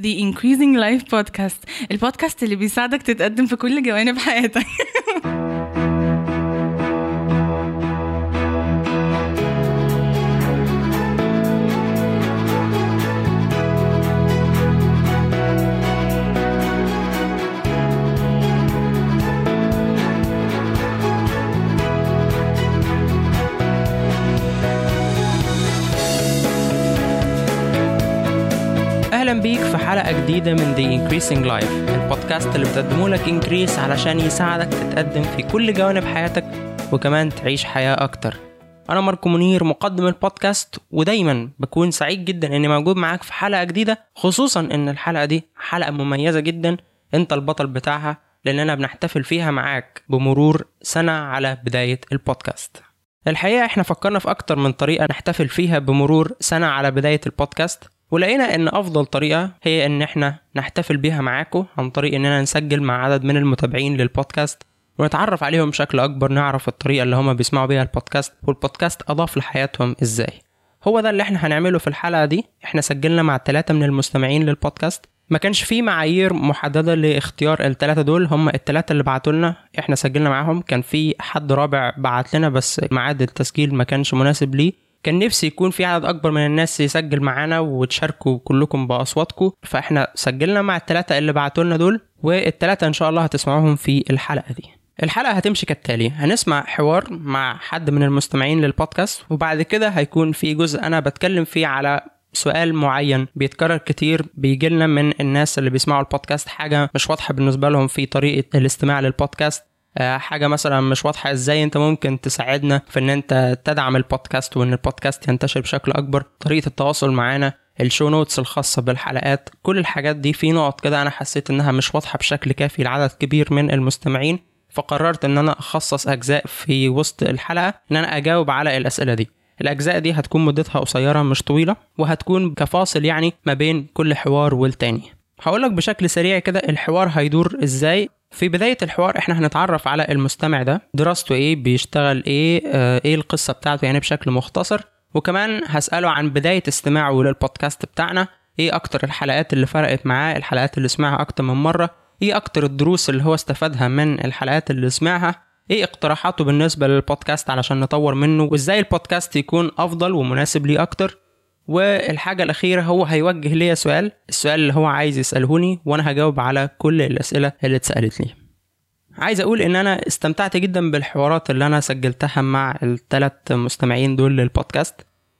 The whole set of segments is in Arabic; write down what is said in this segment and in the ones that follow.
The Increasing Life Podcast البودكاست اللي بيساعدك تتقدم في كل جوانب حياتك. أهلا بيك في حلقة جديدة من The Increasing Life البودكاست اللي بتقدمه لك إنكريس علشان يساعدك تتقدم في كل جوانب حياتك وكمان تعيش حياة أكتر. أنا ماركو منير مقدم البودكاست ودايما بكون سعيد جدا إني موجود معاك في حلقة جديدة خصوصا إن الحلقة دي حلقة مميزة جدا أنت البطل بتاعها لاننا بنحتفل فيها معاك بمرور سنة على بداية البودكاست. الحقيقة إحنا فكرنا في أكتر من طريقة نحتفل فيها بمرور سنة على بداية البودكاست. ولقينا إن أفضل طريقة هي إن إحنا نحتفل بيها معاكم عن طريق إننا نسجل مع عدد من المتابعين للبودكاست ونتعرف عليهم بشكل أكبر نعرف الطريقة اللي هما بيسمعوا بيها البودكاست والبودكاست أضاف لحياتهم إزاي. هو ده اللي إحنا هنعمله في الحلقة دي. إحنا سجلنا مع ثلاثة من المستمعين للبودكاست. ما كانش في معايير محددة لاختيار الثلاثه دول. هم الثلاثه اللي بعتوا لنا إحنا سجلنا معاهم. كان في حد رابع بعت لنا بس ميعاد التسجيل ما كانش مناسب ليه. كان نفسي يكون في عدد أكبر من الناس يسجل معانا وتشاركوا كلكم بأصواتكم. فإحنا سجلنا مع الثلاثه اللي بعتوا لنا دول والثلاثه إن شاء الله هتسمعوهم في الحلقة دي. الحلقة هتمشي كالتالي هنسمع حوار مع حد من المستمعين للبودكاست وبعد كده هيكون في جزء أنا بتكلم فيه على سؤال معين بيتكرر كتير بيجي لنا من الناس اللي بيسمعوا البودكاست حاجة مش واضحة بالنسبة لهم في طريقة الاستماع للبودكاست. حاجة مثلا مش واضحة إزاي انت ممكن تساعدنا في ان انت تدعم البودكاست وان البودكاست ينتشر بشكل اكبر. طريقة التواصل معانا ال show notes الخاصة بالحلقات كل الحاجات دي في نقط كده أنا حسيت انها مش واضحة بشكل كافي لعدد كبير من المستمعين فقررت ان أنا اخصص اجزاء في وسط الحلقة ان أنا اجاوب على الأسئلة دي. الأجزاء دي هتكون مدتها قصيرة مش طويلة وهتكون كفاصل يعني ما بين كل حوار والتاني. هقولك بشكل سريع كده الحوار هيدور إزاي. في بداية الحوار إحنا هنتعرف على المستمع ده دراسته إيه بيشتغل إيه آه إيه القصة بتاعته يعني بشكل مختصر. وكمان هسأله عن بداية استماعه للبودكاست بتاعنا. إيه أكتر الحلقات اللي فرقت معاه الحلقات اللي سمعها أكتر من مرة؟ إيه أكتر الدروس اللي هو استفادها من الحلقات اللي سمعها؟ إيه اقتراحاته بالنسبة للبودكاست علشان نطور منه؟ وإزاي البودكاست يكون أفضل ومناسب ليه أكتر؟ والحاجة الأخيرة هو هيوجه لي سؤال. السؤال اللي هو عايز يسألهوني وأنا هجاوب على كل الأسئلة اللي اتسألت لي. عايز أقول إن أنا استمتعت جدا بالحوارات اللي أنا سجلتها مع الثلاث مستمعين دول للبودكاست.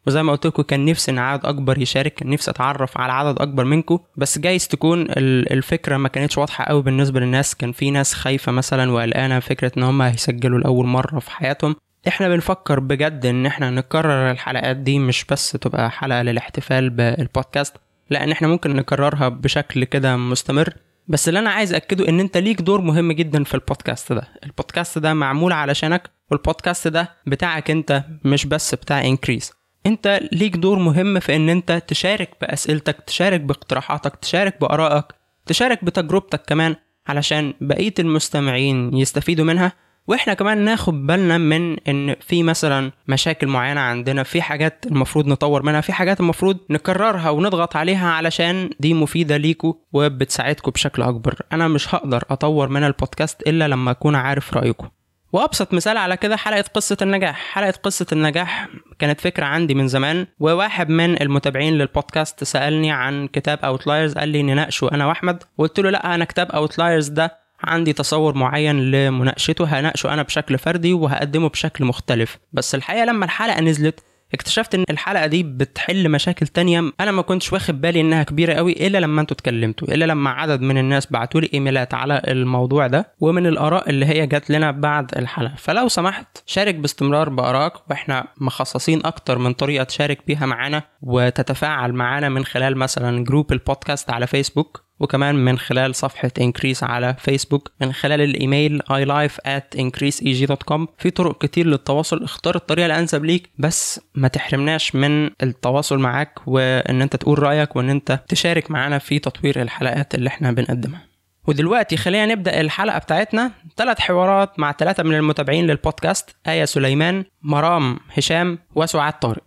وزي ما قلت لكم كان نفسي إن عدد أكبر يشارك كان نفسي أتعرف على عدد أكبر منكم. بس جايز تكون الفكرة ما كانتش واضحة قوي بالنسبة للناس. كان في ناس خايفة مثلا وقلقانة فكرة إن هم هيسجلوا لأول مرة في حياتهم. إحنا بنفكر بجد إن إحنا نكرر الحلقات دي مش بس تبقى حلقة للاحتفال بالبودكاست لا إن إحنا ممكن نكررها بشكل كده مستمر. بس اللي أنا عايز أكده إن أنت ليك دور مهم جدا في البودكاست ده. البودكاست ده معمول علشانك والبودكاست ده بتاعك أنت مش بس بتاع Increase أنت ليك دور مهم في إن أنت تشارك بأسئلتك تشارك باقتراحاتك تشارك بآرائك تشارك بتجربتك كمان علشان بقية المستمعين يستفيدوا منها. وإحنا كمان ناخد بالنا من إن في مثلا مشاكل معينة عندنا في حاجات المفروض نطور منها في حاجات المفروض نكررها ونضغط عليها علشان دي مفيدة ليكوا وبتساعدكم بشكل أكبر. أنا مش هقدر أطور من البودكاست إلا لما أكون عارف رايكم وأبسط مثال على كده حلقة قصة النجاح. حلقة قصة النجاح كانت فكرة عندي من زمان وواحد من المتابعين للبودكاست سألني عن كتاب Outliers قال لي نناقشه أنا وأحمد وقلت له لأ أنا كتاب Outliers ده عندي تصور معين لمناقشته هناقشه أنا بشكل فردي وهقدمه بشكل مختلف. بس الحقيقة لما الحلقة نزلت اكتشفت إن الحلقة دي بتحل مشاكل تانية أنا ما كنتش واخد بالي إنها كبيرة قوي إلا لما أنتوا اتكلمتوا إلا لما عدد من الناس بعتوا لي إيميلات على الموضوع ده ومن الآراء اللي هي جات لنا بعد الحلقة. فلو سمحت شارك باستمرار بآرائك وإحنا مخصصين أكتر من طريقة تشارك بيها معانا وتتفاعل معانا من خلال مثلا group البودكاست على فيسبوك. وكمان من خلال صفحة Increase على فيسبوك من خلال الايميل life at increaseeg.com في طرق كتير للتواصل اختار الطريقة الأنسب ليك بس ما تحرمناش من التواصل معاك وإن أنت تقول رأيك وإن أنت تشارك معانا في تطوير الحلقات اللي إحنا بنقدمها. ودلوقتي خلينا نبدأ الحلقة بتاعتنا. ثلاث حوارات مع ثلاثة من المتابعين للبودكاست آية سليمان مرام هشام وسعاد طارق.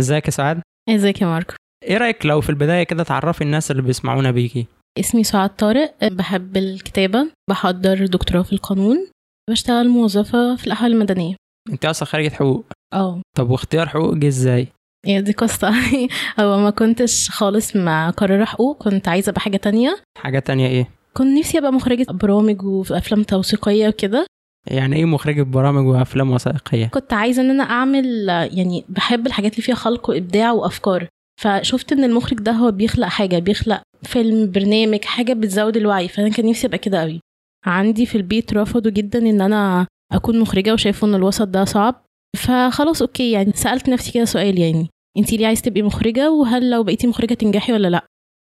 إزيك يا سعاد؟ إزيك يا ماركو؟ إيه رأيك لو في البداية كده تعرفي الناس اللي بيسمعونا بيكي؟ اسمي سعاد طارق بحب الكتابة بحضر دكتوراه في القانون بشتغل موظفة في الأحوال المدنية. انت أصلا خريجة حقوق. آه. طب واختيار حقوق جه إزاي؟ هي دي قصة. هو ما كنتش خالص مع قرار حقوق كنت عايزة أبقى حاجة تانية. حاجة تانية إيه؟ كنت نفسي أبقى مخرجة برامج وأفلام توثيقية وكده. يعني إيه مخرجة برامج وأفلام وثائقية؟ كنت عايزة إن أنا أعمل يعني بحب الحاجات اللي فيها خلق وإبداع وأفكار. فشفت إن المخرج ده هو بيخلق حاجة بيخلق فيلم برنامج حاجة بتزود الوعي فأنا كان نفسي أبقى كده قوي عندي في البيت رفضوا جدا إن أنا أكون مخرجة وشايفوا إن الوسط ده صعب. فخلاص أوكي يعني سألت نفسي كده سؤال يعني أنتي ليه عايزة تبقي مخرجة؟ وهل لو بقيتي مخرجة تنجحي ولا لأ؟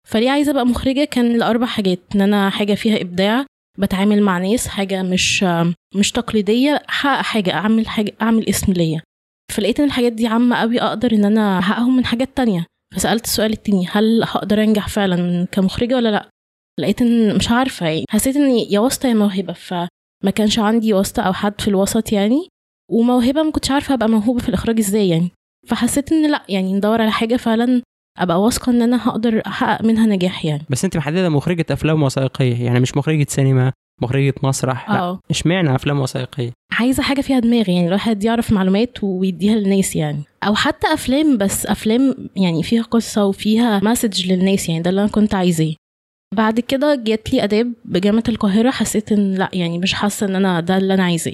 فليه عايزة أبقى مخرجة؟ كان الأربع حاجات إن أنا حاجة فيها إبداع بتعامل مع ناس حاجة مش مش تقليدية أحقق حاجة أعمل حاجة أعمل اسم ليا. فلقيت إن الحاجات دي عامة قوي أقدر إن أنا أحققهم من حاجات تانية. فسألت السؤال التاني هل هقدر أنجح فعلا كمخرجة ولا لأ؟ لقيت إن مش عارفة يعني حسيت إن يا واسطة يا موهبة فما كانش عندي واسطة أو حد في الوسط يعني وموهبة ما كنتش عارفة أبقى موهوبة في الإخراج إزاي يعني. فحسيت إن لأ يعني ندور على حاجة فعلا أبقى واثقة إن أنا هقدر أحقق منها نجاح يعني. بس أنت محددة مخرجة أفلام وثائقية يعني مش مخرجة سينما. مخرجه مسرح. لا آه. اشمعنى أفلام وثائقية؟ عايزة حاجة فيها دماغ يعني الواحد يعرف معلومات ويديها للناس يعني. أو حتى أفلام بس أفلام يعني فيها قصة وفيها مسج للناس يعني ده اللي أنا كنت عايزاه. بعد كده جات لي آداب بجامعة القاهرة حسيت إن لا يعني مش حاسة إن أنا ده اللي أنا عايزاه.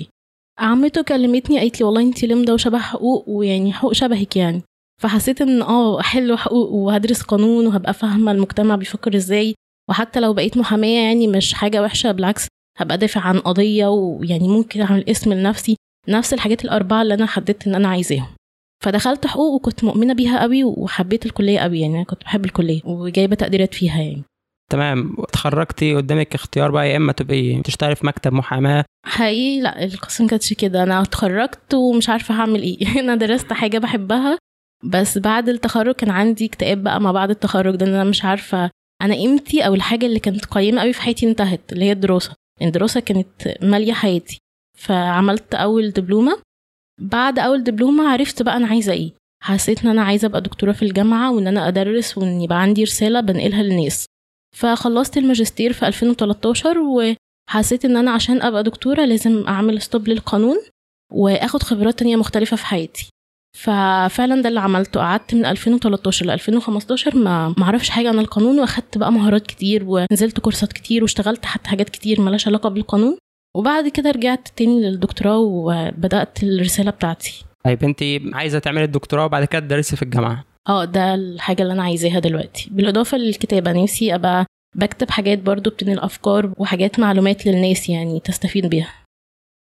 عمته كلمتني قالت لي والله انت لمده وشبه حقوق ويعني حقوق شبهك يعني. فحسيت إن آه حلو حقوق وهدرس قانون وهبقى فاهمة المجتمع بيفكر إزاي. وحتى لو بقيت محامية يعني مش حاجة وحشة بالعكس هبقى دافع عن قضية ويعني ممكن أعمل اسم لنفسي. نفس الحاجات الأربعة اللي أنا حددت إن أنا عايزاهم. فدخلت حقوق وكنت مؤمنة بيها قوي وحبيت الكلية قوي يعني أنا كنت بحب الكلية وجايبة تقديرات فيها يعني. تمام. اتخرجتي قدامك اختيار بقى يا إما تبقي تشتغلي في مكتب محاماة. حقيقي لا القصة ما كانتش كده. أنا اتخرجت ومش عارفة هعمل إيه. أنا درست حاجة بحبها. بس بعد التخرج كان عندي اكتئاب بقى ما بعد التخرج ده أنا مش عارفة أنا قيمتي أو الحاجة اللي كانت قيمة قوي في حياتي انتهت اللي هي الدراسة. الدراسة كانت مالية حياتي. فعملت أول دبلومة. بعد أول دبلومة عرفت بقى أنا عايزة إيه. حسيت إن أنا عايزة أبقى دكتورة في الجامعة وإن أنا أدرس وإن يبقى عندي رسالة بنقلها للناس. فخلصت الماجستير في 2013 وحسيت إن أنا عشان أبقى دكتورة لازم أعمل ستوب للقانون وآخد خبرات تانية مختلفة في حياتي. ففعلا ده اللي عملته. قعدت من 2013 ل 2015 ما أعرفش حاجة عن القانون واخدت بقى مهارات كتير ونزلت كورسات كتير واشتغلت حتى حاجات كتير ملهاش علاقة بالقانون. وبعد كده رجعت تاني للدكتوراه وبدأت الرسالة بتاعتي. طيب انت عايزة تعملي الدكتوراه وبعد كده تدرسي في الجامعة. آه ده الحاجة اللي أنا عايزاها دلوقتي. بالإضافة للكتابة نفسي أبقى بكتب حاجات برضو بتنقل أفكار وحاجات معلومات للناس يعني تستفيد بيها.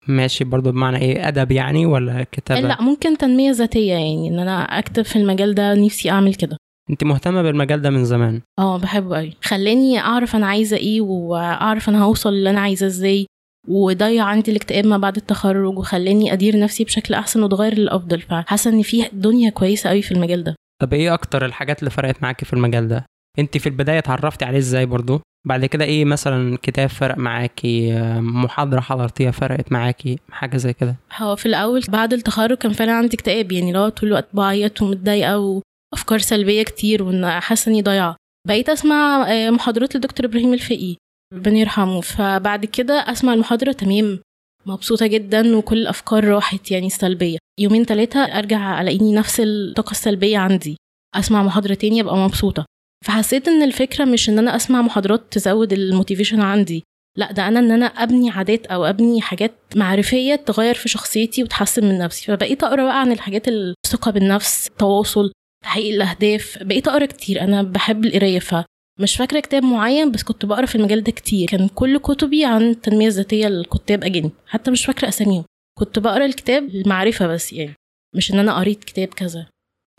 ماشي برضو بمعنى إيه أدب يعني ولا كتابة؟ لا ممكن تنمية ذاتية يعني إن أنا أكتب في المجال ده نفسي أعمل كده. أنت مهتمة بالمجال ده من زمان؟ آه بحبه قوي خلاني أعرف أنا عايزة إيه وأعرف أنا هوصل اللي أنا عايزاه إزاي وضيع عندي الاكتئاب ما بعد التخرج وخلاني أدير نفسي بشكل أحسن وأتغير للأفضل. فحاسة إن في دنيا كويسة قوي في المجال ده. طب إيه أكتر الحاجات اللي فرقت معاكي في المجال ده؟ أنت في البداية اتعرفتي عليه إزاي برضو؟ بعد كده إيه مثلا كتاب فرق معاكي محاضرة حضرتيها فرقت معاكي حاجة زي كده؟ هو في الأول بعد التخرج كان فعلا عندي اكتئاب يعني لو طول الوقت بعيط ومتضايقة وأفكار سلبية كتير وإن حاسة إني ضايعة. بقيت أسمع محاضرات لدكتور إبراهيم الفقي ربنا يرحمه. فبعد كده أسمع المحاضرة تمام مبسوطة جدا وكل الأفكار راحت يعني السلبية يومين ثلاثة أرجع ألاقيني نفس الطاقة السلبية عندي. أسمع محاضرة تانية أبقى مبسوطة. فحسيت إن الفكرة مش إن أنا أسمع محاضرات تزود الموتيفيشن عندي. لأ ده أنا إن أنا أبني عادات أو أبني حاجات معرفية تغير في شخصيتي وتحسن من نفسي. فبقيت أقرأ بقى عن الحاجات الثقة بالنفس التواصل تحقيق الأهداف. بقيت أقرأ كتير. أنا بحب القراية فمش فاكرة كتاب معين بس كنت بقرأ في المجال ده كتير. كان كل كتبي عن التنمية الذاتية للكتاب أجانب. حتى مش فاكرة أساميهم. كنت بقرأ الكتاب المعرفة بس يعني. مش إن أنا قريت كتاب كذا.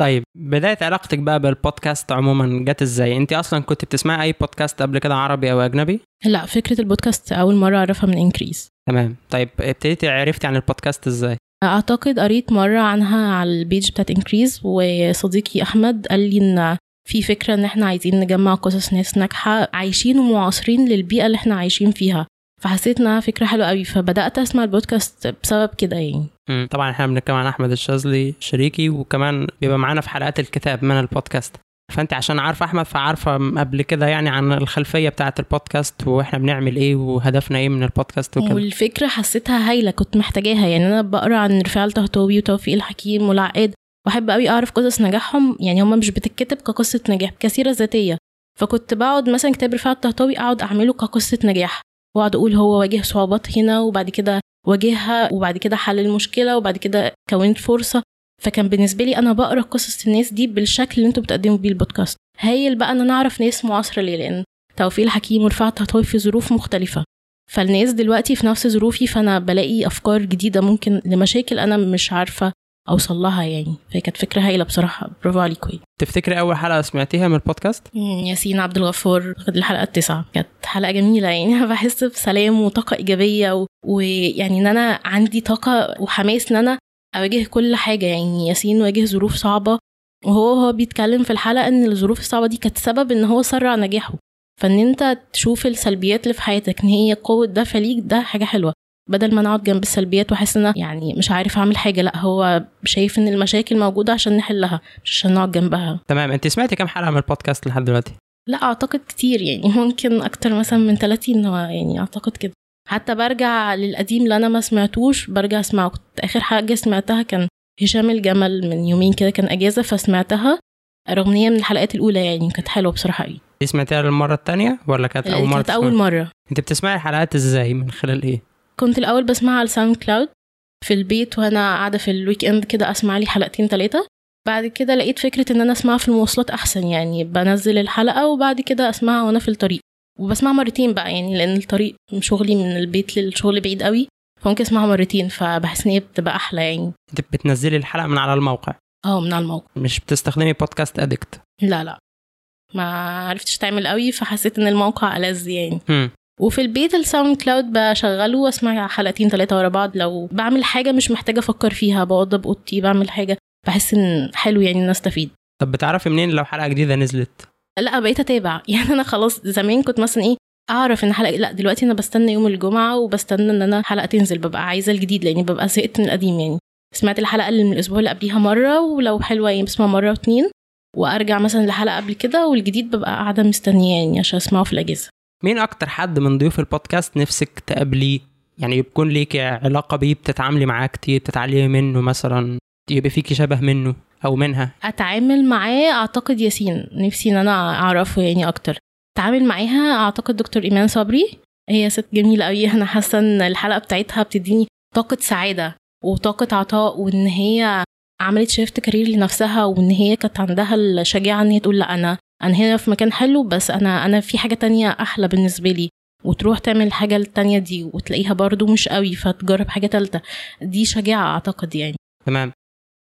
طيب بداية علاقتك بقى بالبودكاست عموما جت إزاي؟ أنت أصلا كنت بتسمعي أي بودكاست قبل كده عربي أو أجنبي؟ لا فكرة البودكاست أول مرة أعرفها من Increase تمام طيب ابتديتي عرفتي عن البودكاست إزاي؟ أعتقد قريت مرة عنها على ال page بتاعت Increase وصديقي أحمد قال لي إن في فكرة إن إحنا عايزين نجمع قصص ناس ناجحة عايشين ومعاصرين للبيئة اللي إحنا عايشين فيها فحسيت إنها فكرة حلوة قوي فبدأت أسمع البودكاست بسبب كده يعني مم. طبعا إحنا بنتكلم عن أحمد الشاذلي شريكي وكمان بيبقى معانا في حلقات الكتاب من البودكاست. فأنت عشان عارفه أحمد فعارفة قبل كده يعني عن الخلفية بتاعة البودكاست وإحنا بنعمل إيه وهدفنا إيه من البودكاست وكده. والفكرة حسيتها هايلة كنت محتاجاها. يعني أنا بقرأ عن رفاعة الطهطاوي وتوفيق الحكيم والعقاد وأحب قوي أعرف قصص نجاحهم. يعني هم مش بتتكتب كقصة نجاح كسيرة ذاتية. فكنت بقعد مثلا كتاب رفاعة الطهطاوي أقعد أعمله كقصة نجاح وأقعد أقول هو واجه صعوبات هنا وبعد كده واجهها وبعد كده حل المشكلة وبعد كده كونت فرصة. فكان بالنسبة لي أنا بقرأ قصص الناس دي بالشكل اللي أنتوا بتقدموا بيه البودكاست. هايل بقى إن أنا أعرف ناس معاصرة ليه لأن توفيق الحكيم ورفاعة الطهطاوي في ظروف مختلفة. فالناس دلوقتي في نفس ظروفي فأنا بلاقي أفكار جديدة ممكن لمشاكل أنا مش عارفة أوصل لها يعني. فهي كانت فكرة هايله بصراحة. برافو عليكم تفتكري أول حلقة سمعتيها من البودكاست؟ ياسين عبد الغفور الحلقة التاسعه كانت حلقة جميلة يعني. أنا بحس بسلام وطاقة إيجابية و... ويعني إن أنا عندي طاقة وحماس إن أنا أواجه كل حاجة يعني. ياسين واجه ظروف صعبة. وهو هو بيتكلم في الحلقة إن الظروف الصعبة دي كانت سبب إن هو سرع نجاحه. فإن أنت تشوف السلبيات اللي في حياتك إن هي قوة دفع ليك ده حاجة حلوة. بدل ما نقعد جنب السلبيات وأحس إن يعني مش عارف أعمل حاجة لأ هو شايف إن المشاكل موجودة عشان نحلها مش عشان نقعد جنبها. تمام أنت سمعتي كام حلقة من البودكاست لحد دلوقتي؟ لأ أعتقد كتير يعني ممكن أكتر مثلا من 30 هو يعني أعتقد كده. حتى برجع للقديم اللي أنا ما سمعتوش برجع أسمعه. كنت آخر حاجة سمعتها كان هشام الجمل من يومين كده كان أجازة فسمعتها رغم إن هي من الحلقات الأولى يعني كانت حلوة بصراحة قوي دي سمعتيها للمرة الثانية ولا كانت أول مرة كانت أول؟ مرة. أنت بتسمعي الحلقات إزاي؟ من خلال إيه؟ كنت الأول بسمعها على SoundCloud في البيت وأنا قاعدة في ال weekend كده أسمع لي حلقتين ثلاثة بعد كده لقيت فكرة إن أنا أسمعها في المواصلات أحسن يعني بنزل الحلقة وبعد كده أسمعها وأنا في الطريق. وبسمعها مرتين بقى يعني لأن الطريق شغلي من البيت للشغل بعيد قوي فممكن أسمعها مرتين فبحس إن هي بتبقى أحلى يعني. أنت بتنزلي الحلقة من على الموقع؟ آه من على الموقع. مش بتستخدمي Podcast Addict لا لا. ما عرفتش تعمل قوي فحسيت إن الموقع ألذ يعني. وفي البيت ال SoundCloud بشغله واسمع حلقتين ثلاثة ورا بعض. لو بعمل حاجة مش محتاجة أفكر فيها بوضب أوضتي بعمل حاجة بحس إن حلو يعني إن أستفيد. طب بتعرفي منين لو حلقة جديدة نزلت؟ لا بقيت أتابع. يعني أنا خلاص زمان كنت مثلا إيه أعرف إن حلقة لا دلوقتي أنا بستنى يوم الجمعة وبستنى إن أنا حلقة تنزل ببقى عايزة الجديد لأني ببقى زهقت من القديم يعني. سمعت الحلقة اللي من الأسبوع اللي قبليها مرة ولو حلوة يعني بسمع مرة واتنين وأرجع مثلا لحلقة قبل كده والجديد ببقى قاعدة مستنياه يعني عشان أسمعه في الأجازة. مين أكتر حد من ضيوف البودكاست نفسك تقابليه؟ يعني يكون ليكي علاقة بيه بتتعاملي معاه كتير بتتعلمي منه مثلا يبقى فيكي شبه منه أو منها؟ أتعامل معاه أعتقد ياسين. نفسي إن أنا أعرفه يعني أكتر. أتعامل معاها أعتقد دكتور إيمان صبري. هي ست جميلة قوي أنا حاسة إن الحلقة بتاعتها بتديني طاقة سعادة وطاقة عطاء وإن هي عملت شيفت كارير لنفسها وإن هي كانت عندها الشجاعة إن هي تقول لأ أنا أنا هنا في مكان حلو بس أنا أنا في حاجة تانية أحلى بالنسبة لي. وتروح تعمل الحاجة التانية دي وتلاقيها برضو مش قوي فتجرب حاجة تالتة. دي شجاعة أعتقد يعني. تمام.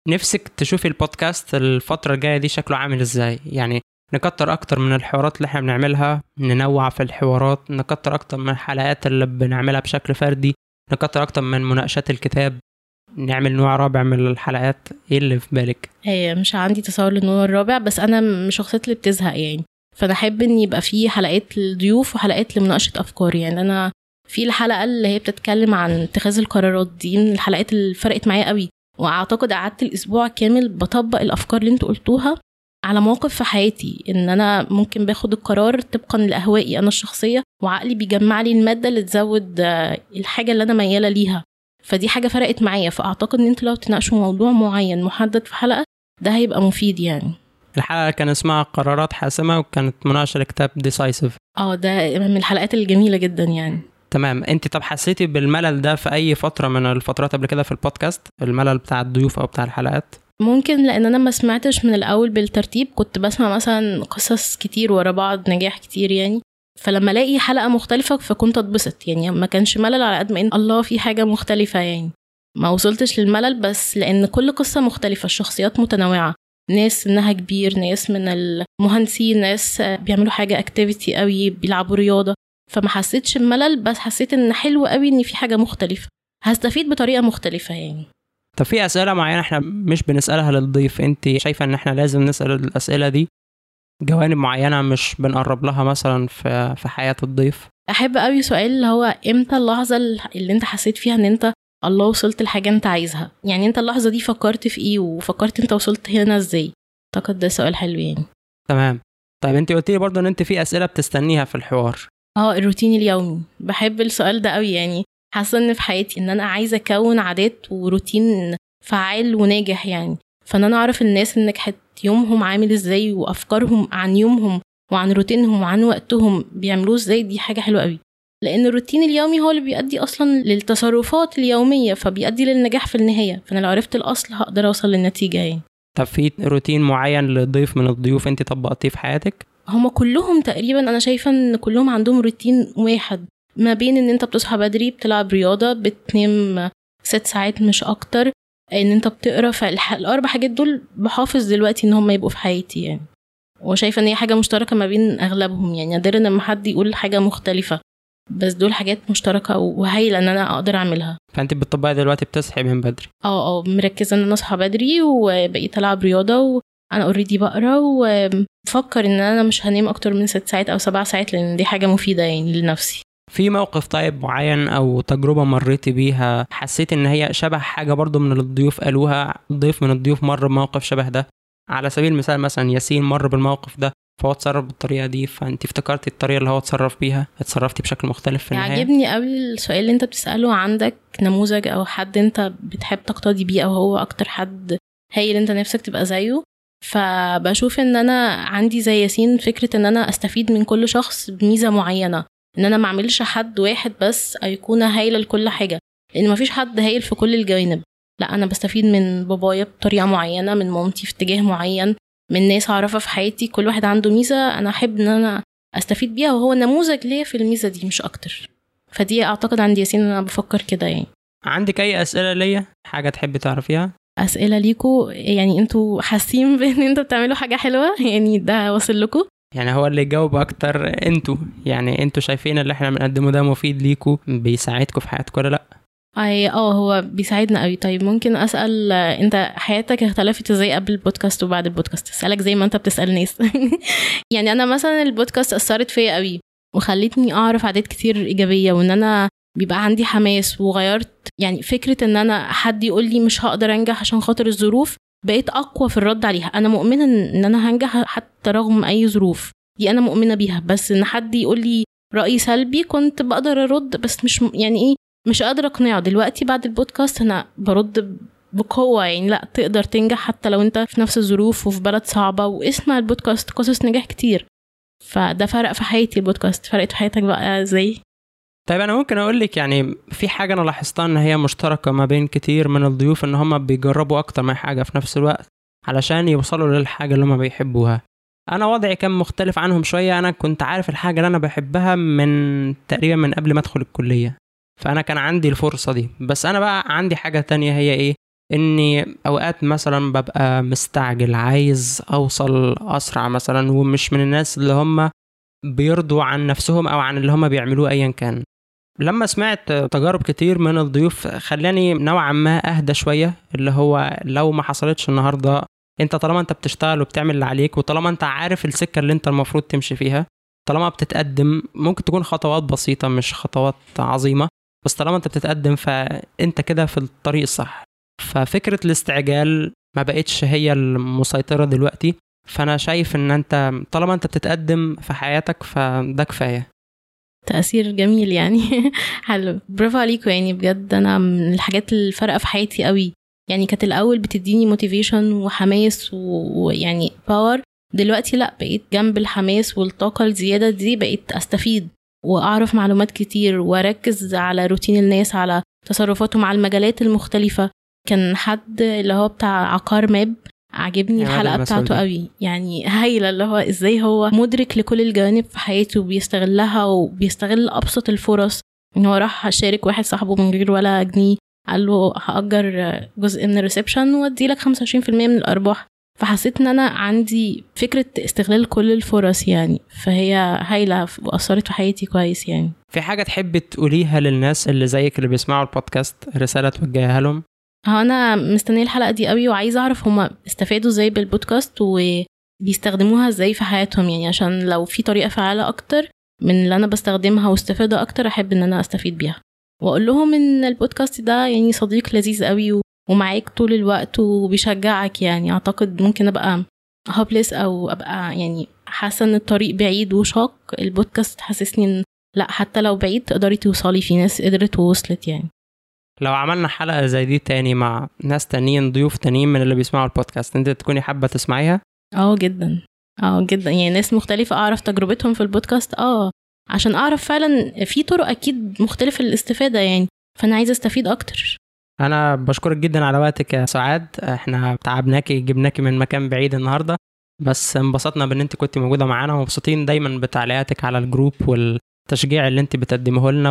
نفسك تشوفي البودكاست الفترة الجاية دي شكله عامل إزاي؟ يعني نكتر أكتر من الحوارات اللي إحنا بنعملها ننوع في الحوارات نكتر أكتر من الحلقات اللي بنعملها بشكل فردي نكتر أكتر من مناقشات الكتاب. نعمل نوع رابع من الحلقات. إيه اللي في بالك؟ هي مش عندي تصور للنوع الرابع بس أنا من الشخصيات اللي بتزهق يعني. فأنا أحب إن يبقى في حلقات للضيوف وحلقات لمناقشة أفكار. يعني أنا في الحلقة اللي هي بتتكلم عن اتخاذ القرارات دي من الحلقات اللي فرقت معايا قوي. وأعتقد قعدت الأسبوع كامل بطبق الأفكار اللي أنتوا قلتوها على موقف في حياتي إن أنا ممكن باخد القرار طبقا لأهوائي أنا الشخصية وعقلي بيجمع لي المادة اللي تزود آه، الحاجة اللي أنا ميالة ليها. فدي حاجة فرقت معايا فأعتقد إن أنتوا لو تناقشوا موضوع معين محدد في حلقة ده هيبقى مفيد يعني. الحلقة كان اسمها قرارات حاسمة وكانت مناقشة لكتاب ديسايسيف آه ده من الحلقات الجميلة جدا يعني. تمام. أنت طب حسيتي بالملل ده في أي فترة من الفترات قبل كده في البودكاست؟ الملل بتاع الضيوف أو بتاع الحلقات؟ ممكن لأن أنا ما سمعتش من الأول بالترتيب كنت بسمع مثلا قصص كتير ورا بعض نجاح كتير يعني. فلما الاقي حلقة مختلفة فكنت اتبسط. يعني ما كانش ملل على قد ما إن الله في حاجة مختلفة يعني. ما وصلتش للملل بس لأن كل قصة مختلفة الشخصيات متنوعة. ناس سنها كبير ناس من المهندسين ناس بيعملوا حاجة اكتيفيتي قوي بيلعبوا رياضة. فما حسيتش بملل بس حسيت إن حلو قوي إن في حاجة مختلفة. هستفيد بطريقة مختلفة يعني. طب في أسئلة معينة إحنا مش بنسألها للضيف أنت شايفة إن إحنا لازم نسأل الأسئلة دي؟ جوانب معينة مش بنقرب لها مثلا في في حياة الضيف؟ أحب قوي سؤال اللي هو إمتى اللحظة اللي أنت حسيت فيها إن أنت الله وصلت لحاجة أنت عايزها؟ يعني أنت اللحظة دي فكرت في إيه وفكرت أنت وصلت هنا إزاي؟ أعتقد ده سؤال حلو يعني. تمام. طيب أنت قلت لي برضه إن أنت في أسئلة بتستنيها في الحوار. آه الروتين اليومي. بحب السؤال ده قوي يعني. حاسة إن في حياتي إن أنا عايزة أكون عادات وروتين فعال وناجح يعني. فان أنا اعرف الناس اللي نجحت يومهم عامل إزاي وافكارهم عن يومهم وعن روتينهم وعن وقتهم بيعملوه إزاي دي حاجة حلوة قوي. لأن الروتين اليومي هو اللي بيؤدي أصلا للتصرفات اليومية فبيؤدي للنجاح في النهاية. فأنا لو عرفت الأصل هقدر أوصل للنتيجة يعني. طب في روتين معين لضيف من الضيوف أنت طبقتيه في حياتك؟ هما كلهم تقريبا أنا شايفه إن كلهم عندهم روتين واحد. ما بين إن أنت بتصحى بدري بتلعب رياضة بتنام ست ساعات مش أكتر إن أنت بتقرأ فالاربع حاجات دول بحافظ دلوقتي إن هم يبقوا في حياتي يعني. وشايفة إن هي حاجة مشتركة ما بين أغلبهم يعني. نادرا لما حد يقول حاجة مختلفة بس دول حاجات مشتركة وهايلة إن أنا أقدر أعملها. فأنت بتطبقي دلوقتي بتصحي من بدري. آه آه مركزة إن أنا أصحى بدري وبقيت ألعب رياضة وأنا اوريدي بقرأ وبفكر إن أنا مش هنام أكتر من ست ساعات أو سبع ساعات لأن دي حاجة مفيدة يعني لنفسي. في موقف طيب معين أو تجربة مريتي بيها حسيت إن هي شبه حاجة برضو من الضيوف قالوها؟ ضيف من الضيوف مر بموقف شبه ده؟ على سبيل المثال مثلا ياسين مر بالموقف ده فهو اتصرف بالطريقة دي فانت افتكرتي الطريقة اللي هو اتصرف بيها؟ اتصرفتي بشكل مختلف في النهاية؟ يعجبني قوي السؤال اللي أنت بتسأله. عندك نموذج أو حد أنت بتحب تقتدي بيه أو هو أكتر حد هايل أنت نفسك تبقى زيه؟ فبشوف إن أنا عندي زي ياسين فكرة إن أنا أستفيد من كل شخص بميزة معينة. إن أنا ما أعملش حد واحد بس ايقونه هايله لكل حاجة. لأن ما فيش حد هايل في كل الجوانب. لا أنا بستفيد من بابايا بطريقة معينة من مامتي في اتجاه معين من ناس أعرفها في حياتي. كل واحد عنده ميزة أنا أحب إن أنا أستفيد بيها وهو نموذج ليا في الميزة دي مش أكتر. فدي أعتقد عند ياسين أنا بفكر كده يعني. عندك أي أسئلة ليا؟ حاجة تحبي تعرفيها؟ أسئلة ليكوا يعني أنتوا حاسين بإن أنتوا بتعملوا حاجة حلوة؟ يعني ده واصل لكم يعني هو اللي يجاوب أكتر أنتوا. يعني أنتوا شايفين اللي إحنا بنقدمه ده مفيد ليكوا بيساعدكم في حياتكم ولا لأ؟ أي آه هو بيساعدنا قوي طيب ممكن أسأل أنت حياتك اختلفت إزاي قبل البودكاست وبعد البودكاست؟ أسألك زي ما أنت بتسأل ناس. يعني أنا مثلا البودكاست أثرت فيا قوي وخلتني أعرف عادات كتير إيجابية وإن أنا بيبقى عندي حماس وغيرت. يعني فكرة إن أنا حد يقول لي مش هقدر أنجح عشان خاطر الظروف بقيت أقوى في الرد عليها. أنا مؤمنة إن أنا هنجح حتى رغم أي ظروف. دي أنا مؤمنة بيها. بس إن حد يقول لي رأي سلبي كنت بقدر أرد. بس مش يعني إيه مش قادرة أقنعه. دلوقتي بعد البودكاست أنا برد بقوة. يعني لأ تقدر تنجح حتى لو أنت في نفس الظروف وفي بلد صعبة. واسمع البودكاست. قصص نجاح كتير. فده فرق في حياتي البودكاست. فرقت في حياتك بقى إزاي؟ طيب أنا ممكن أقول لك يعني في حاجة أنا لاحظتها إن هي مشتركة ما بين كتير من الضيوف إن هم بيجربوا أكتر من حاجة في نفس الوقت علشان يوصلوا للحاجة اللي هم بيحبوها. أنا وضعي كان مختلف عنهم شوية. أنا كنت عارف الحاجة اللي أنا بحبها من تقريبا من قبل ما أدخل الكلية. فأنا كان عندي الفرصة دي. بس أنا بقى عندي حاجة تانية هي إيه؟ إني أوقات مثلا ببقى مستعجل عايز أوصل أسرع مثلا ومش من الناس اللي هم بيرضوا عن نفسهم أو عن اللي هم بيعملوه ايا كان. لما سمعت تجارب كتير من الضيوف خلاني نوعا ما أهدى شوية اللي هو لو ما حصلتش النهارده أنت طالما أنت بتشتغل وبتعمل اللي عليك وطالما أنت عارف السكة اللي أنت المفروض تمشي فيها طالما بتتقدم ممكن تكون خطوات بسيطة مش خطوات عظيمة بس طالما أنت بتتقدم فأنت كده في الطريق الصح. ففكرة الاستعجال ما بقتش هي المسيطرة دلوقتي فأنا شايف إن أنت طالما أنت بتتقدم في حياتك فده كفاية. تأثير جميل يعني. حلو. برافو عليكم يعني بجد. أنا من الحاجات اللي فارقة في حياتي قوي. يعني كانت الأول بتديني motivation وحماس ويعني power دلوقتي لأ بقيت جنب الحماس والطاقة الزيادة دي بقيت أستفيد وأعرف معلومات كتير وأركز على روتين الناس على تصرفاتهم على المجالات المختلفة. كان حد اللي هو بتاع Aqarmap عجبني الحلقة بتاعته قوي. يعني هايلة اللي هو إزاي هو مدرك لكل الجوانب في حياته وبيستغلها وبيستغل أبسط الفرص. إن هو راح شارك واحد صاحبه من غير ولا جنيه قال له هأجر جزء من الريسبشن وأدي لك 25% من الأرباح. فحسيت إن أنا عندي فكرة استغلال كل الفرص يعني. فهي هايلة وأثرت في حياتي كويس يعني. في حاجة تحبي تقوليها للناس اللي زيك اللي بيسمعوا البودكاست؟ رسالة توجهها لهم؟ أنا مستنية الحلقة دي قوي وعايزة اعرف هما استفادوا إزاي بالبودكاست وبيستخدموها إزاي في حياتهم. يعني عشان لو في طريقة فعالة أكتر من اللي أنا بستخدمها واستفادة أكتر احب ان أنا استفيد بيها. واقول لهم ان البودكاست ده يعني صديق لذيذ قوي ومعاك طول الوقت وبيشجعك. يعني اعتقد ممكن ابقى هوبليس أو ابقى يعني حاسة ان الطريق بعيد وشاق. البودكاست حاسسني إن لا حتى لو بعيد تقدري توصلي في ناس قدرت ووصلت يعني. لو عملنا حلقة زي دي تاني مع ناس تانيين ضيوف تانيين من اللي بيسمعوا البودكاست انت تكوني حابة تسمعيها؟ آه جدا. آه جدا. يعني ناس مختلفة أعرف تجربتهم في البودكاست. آه عشان أعرف فعلا في طرق أكيد مختلفة للاستفادة يعني فأنا عايزة أستفيد أكتر. أنا بشكرك جدا على وقتك يا سعاد. إحنا تعبناكي جبناكي من مكان بعيد النهارده. بس انبسطنا بإن أنت كنت موجودة معانا ومبسوطين دايما بتعليقاتك على الجروب والتشجيع اللي أنت بتقدمه لنا